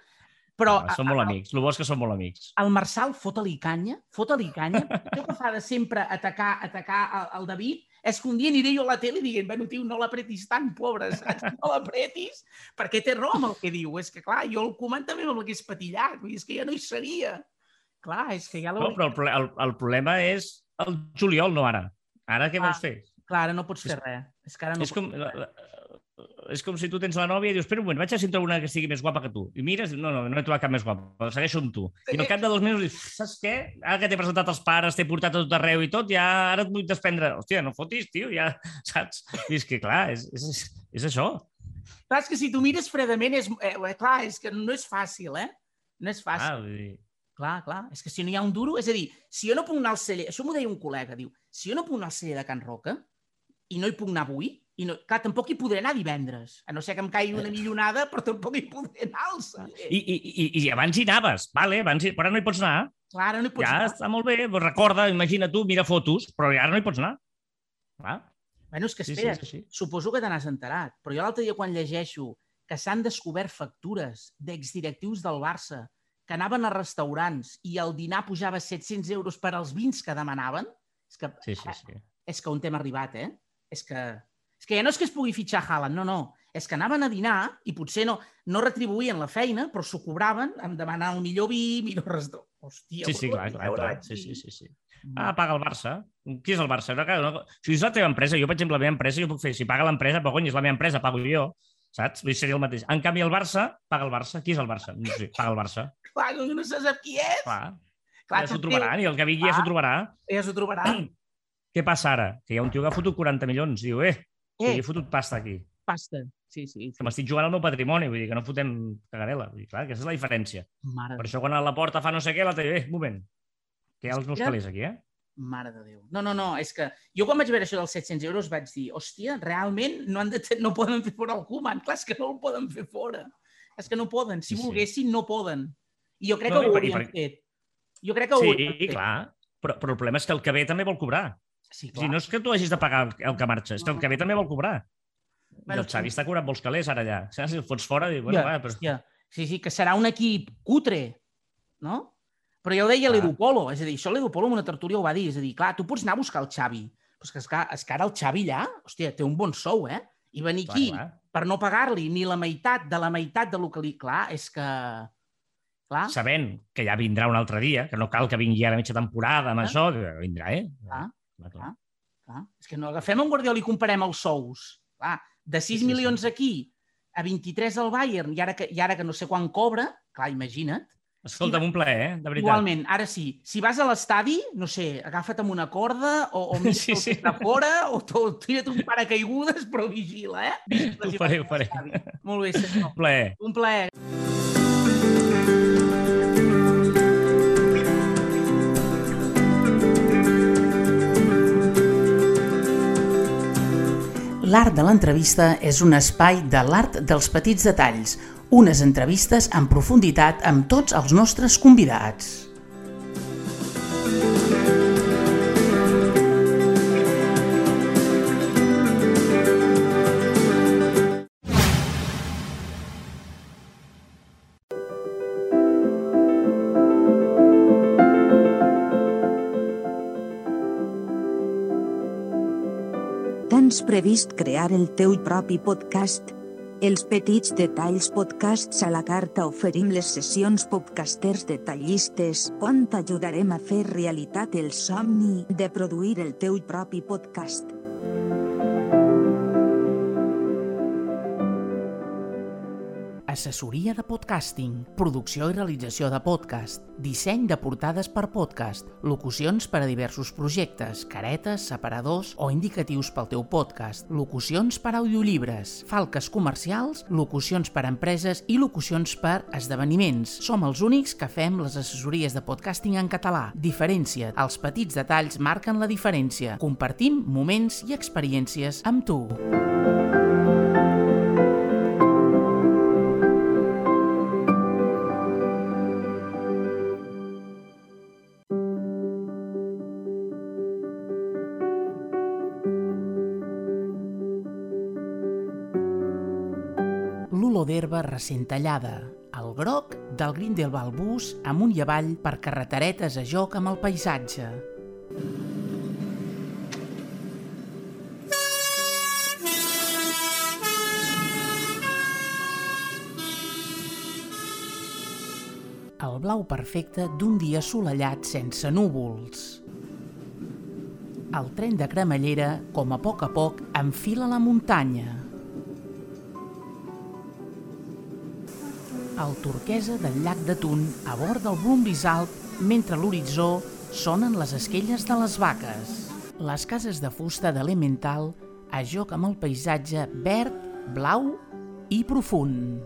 però... Ah, som molt amics, el bo és que som molt amics. El Marçal, fota-li canya, fota-li canya. Això que fa de sempre atacar, atacar el, el David és que un dia aniré jo a la tele dient, bueno, tio, no l'apretis tant, pobre, saps? No l'apretis, perquè té raó amb el que diu. És que, clar, jo el comant també amb l'hagués patillat, vull dir, és que ja no hi seria. Clar, és que ja No, però el, el, el problema és el juliol, no ara. Ara què vols fer? Clar, ara no pots fer res. És que ara no és com, la, és com si tu tens la nòvia i dius, espera un moment, vaig a si trobo una que sigui més guapa que tu. I mires, no, no, no he trobat cap més guapa, segueixo amb tu. I al cap de dos mesos dius, saps què? Ara que t'he presentat els pares, t'he portat a tot arreu i tot, ja ara et vull desprendre. Hòstia, no fotis, tio, ja, saps? I és que, clar, és, és, és això. Clar, és que si tu mires fredament, és, eh, clar, és que no és fàcil, eh? No és fàcil. Ah, dir... Clar, clar. És que si no hi ha un duro... És a dir, si jo no puc anar al celler... Això m'ho deia un col·lega, diu, si jo no puc anar al celler de Can Roca i no hi puc anar avui, i no, clar, tampoc hi podré anar divendres, a no ser que em caigui una millonada, però tampoc hi podré anar al I, i, i, I abans hi anaves, vale, abans hi, però ara no hi pots anar. Clar, ara no hi pots ja anar. està molt bé, recorda, imagina tu, mira fotos, però ara no hi pots anar. Clar. Bueno, és que espera, sí, sí, sí. suposo que te n'has enterat, però jo l'altre dia quan llegeixo que s'han descobert factures d'exdirectius del Barça que anaven a restaurants i el dinar pujava 700 euros per als vins que demanaven, és que, sí, sí, sí. és que on hem arribat, eh? És que és que ja no és que es pugui fitxar Haaland, no, no. És que anaven a dinar i potser no, no retribuïen la feina, però s'ho cobraven en demanar el millor vi, millor restaurant. Hòstia, sí, sí, clar, clar, clar. Sí, sí, sí, sí. Ah, paga el Barça. Qui és el Barça? No, no, si és la teva empresa, jo, per exemple, la meva empresa, jo puc fer, si paga l'empresa, però cony, és la meva empresa, pago jo, saps? Vull seria el mateix. En canvi, el Barça, paga el Barça. Qui és el Barça? No sé, paga el Barça. Clar, no se sap qui és. Clar. Clar ja s'ho trobaran, i el que vingui ja s'ho trobarà. Ja s'ho trobarà. Què passa ara? Que hi ha un tio que ha fotut 40 milions. Diu, eh, Eh. I he fotut pasta aquí. Pasta. Sí, sí. sí. Que m'estic jugant al meu patrimoni, vull dir que no fotem cagarela. Vull dir, clar, aquesta és la diferència. Mare, Per això quan a la porta fa no sé què, la eh, un moment. Que hi ha els meus calés aquí, eh? mare de Déu. No, no, no, és que jo quan vaig veure això dels 700 euros vaig dir, hòstia, realment no, han de no poden fer fora el Koeman. Clar, és que no el poden fer fora. És que no poden. Si Sí, sí. volguessin, no poden. I jo crec No, que ho haurien per- fet. Jo crec que ho haurien Sí, fet. clar. Però, però el problema és que el que ve també vol cobrar. Sí, O sigui, no és que tu hagis de pagar el, que marxa, és que el que ve també vol cobrar. I Bueno, el Xavi està cobrant molts calés ara allà. Saps? Si el fots fora, diu, bueno, Ja, va, però... hòstia, sí, sí, que serà un equip cutre, no? Però ja ho deia Clar. l'Edu Polo, és a dir, això l'Edu Polo en una tertúlia ho va dir, és a dir, clar, tu pots anar a buscar el Xavi, però és que, és que, és que ara el Xavi allà, hòstia, té un bon sou, eh? I venir Clar, aquí clar. per no pagar-li ni la meitat de la meitat de lo que li... Clar, és que... Clar, Sabent que ja vindrà un altre dia, que no cal que vingui ara mitja temporada amb Ah. això, que vindrà, eh? Clar, clar, clar. clar. És que no agafem en Guardiola i comparem els sous. Clar, de 6 Sí, sí, milions sí. aquí a 23 al Bayern, i ara, que, i ara que no sé quan cobra, clar, imagina't, Escolta'm, un plaer, eh? De veritat. Igualment, ara sí, si vas a l'estadi, no sé, agafa't amb una corda o, o mira Sí, sí, de fora o, tira't un paracaigudes, però vigila, eh? Vigila Ho faré, ho faré. Molt bé, senyor. Un plaer. Un plaer. L'art de l'entrevista és un espai de l'art dels petits detalls, unes entrevistes en profunditat amb tots els nostres convidats. Tens previst crear el teu propi podcast? Els Petits Detalls Podcasts a la carta oferim les sessions podcasters detallistes on t'ajudarem a fer realitat el somni de produir el teu propi podcast. Assessoria de podcasting, producció i realització de podcast, disseny de portades per podcast, locucions per a diversos projectes, caretes, separadors o indicatius pel teu podcast, locucions per a audiollibres, falques comercials, locucions per a empreses i locucions per a esdeveniments. Som els únics que fem les assessories de podcasting en català. Diferència. Els petits detalls marquen la diferència. Compartim moments i experiències amb tu. l'olor recent tallada, el groc del Grindelwald bus amunt i avall per carreteretes a joc amb el paisatge. El blau perfecte d'un dia assolellat sense núvols. El tren de cremallera, com a poc a poc, enfila la muntanya. El turquesa del llac de Tun a bord del Brumbisalt mentre a l'horitzó sonen les esquelles de les vaques. Les cases de fusta d'Elemental a joc amb el paisatge verd, blau i profund.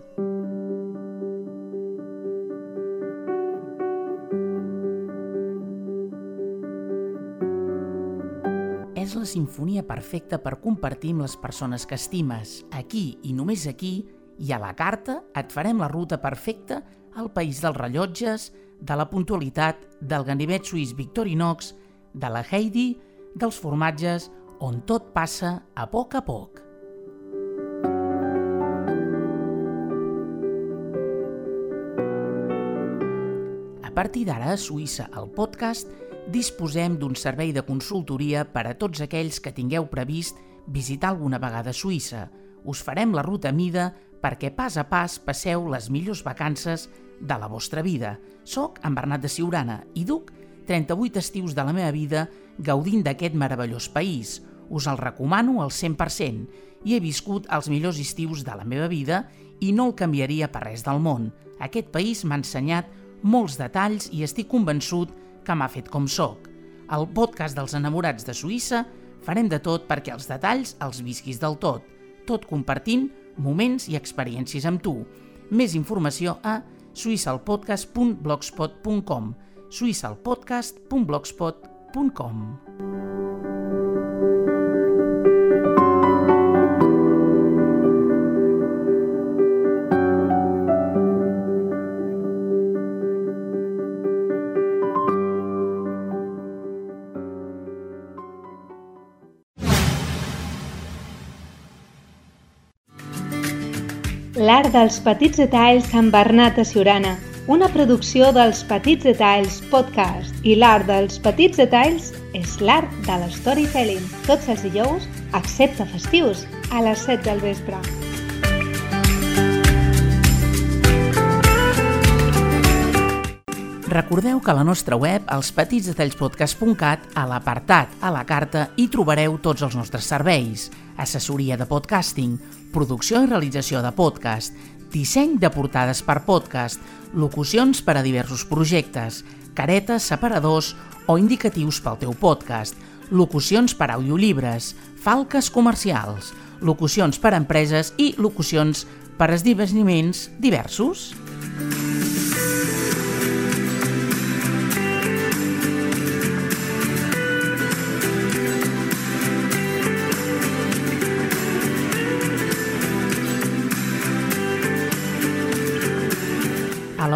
És la sinfonia perfecta per compartir amb les persones que estimes. Aquí i només aquí i a la carta et farem la ruta perfecta al país dels rellotges, de la puntualitat, del ganivet suís Victorinox, de la Heidi, dels formatges, on tot passa a poc a poc. A partir d'ara a Suïssa, al podcast, disposem d'un servei de consultoria per a tots aquells que tingueu previst visitar alguna vegada Suïssa. Us farem la ruta mida perquè pas a pas passeu les millors vacances de la vostra vida. Soc en Bernat de Siurana i duc 38 estius de la meva vida gaudint d'aquest meravellós país. Us el recomano al 100% i he viscut els millors estius de la meva vida i no el canviaria per res del món. Aquest país m'ha ensenyat molts detalls i estic convençut que m'ha fet com sóc. Al podcast dels enamorats de Suïssa farem de tot perquè els detalls els visquis del tot, tot compartint moments i experiències amb tu. Més informació a suïssalpodcast.blogspot.com suïssalpodcast.blogspot.com dels petits detalls amb Bernat a Siurana, una producció dels Petits Detalls Podcast. I l'art dels petits detalls és l'art de l'storytelling. Tots els dijous, excepte festius, a les 7 del vespre. Recordeu que a la nostra web, elspetitsdetallspodcast.cat, a l'apartat a la carta, hi trobareu tots els nostres serveis. Assessoria de podcasting, producció i realització de podcast, disseny de portades per podcast, locucions per a diversos projectes, caretes, separadors o indicatius pel teu podcast, locucions per audiolibres, falques comercials, locucions per a empreses i locucions per a esdeveniments diversos. A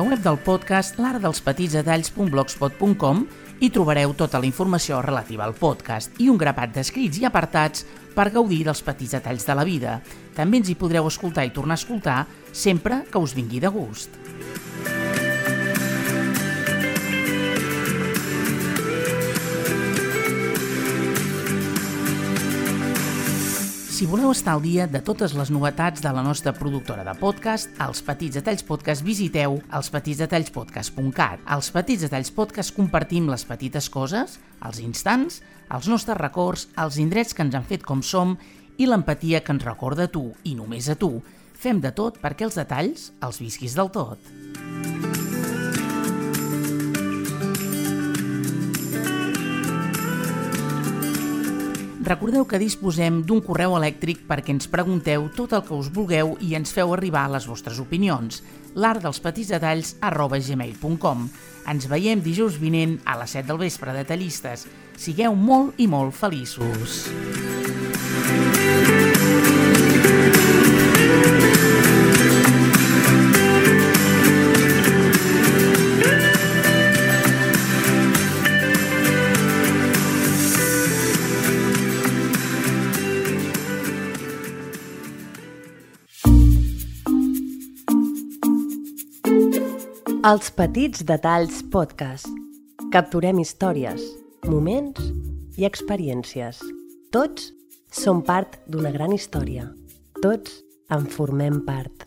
web del podcast l'artdelspetitsdetalls.blogspot.com hi trobareu tota la informació relativa al podcast i un grapat d'escrits i apartats per gaudir dels petits detalls de la vida. També ens hi podreu escoltar i tornar a escoltar sempre que us vingui de gust. Si voleu estar al dia de totes les novetats de la nostra productora de podcast, els Petits Detalls Podcast, visiteu elspetitsdetallspodcast.cat. Als Petits Detalls Podcast compartim les petites coses, els instants, els nostres records, els indrets que ens han fet com som i l'empatia que ens recorda a tu i només a tu. Fem de tot perquè els detalls els visquis del tot. Recordeu que disposem d'un correu elèctric perquè ens pregunteu tot el que us vulgueu i ens feu arribar les vostres opinions. l'art dels petits detalls arroba gmail.com Ens veiem dijous vinent a les 7 del vespre, detallistes. Sigueu molt i molt feliços. Els petits detalls podcast. Capturem històries, moments i experiències. Tots som part d'una gran història. Tots en formem part.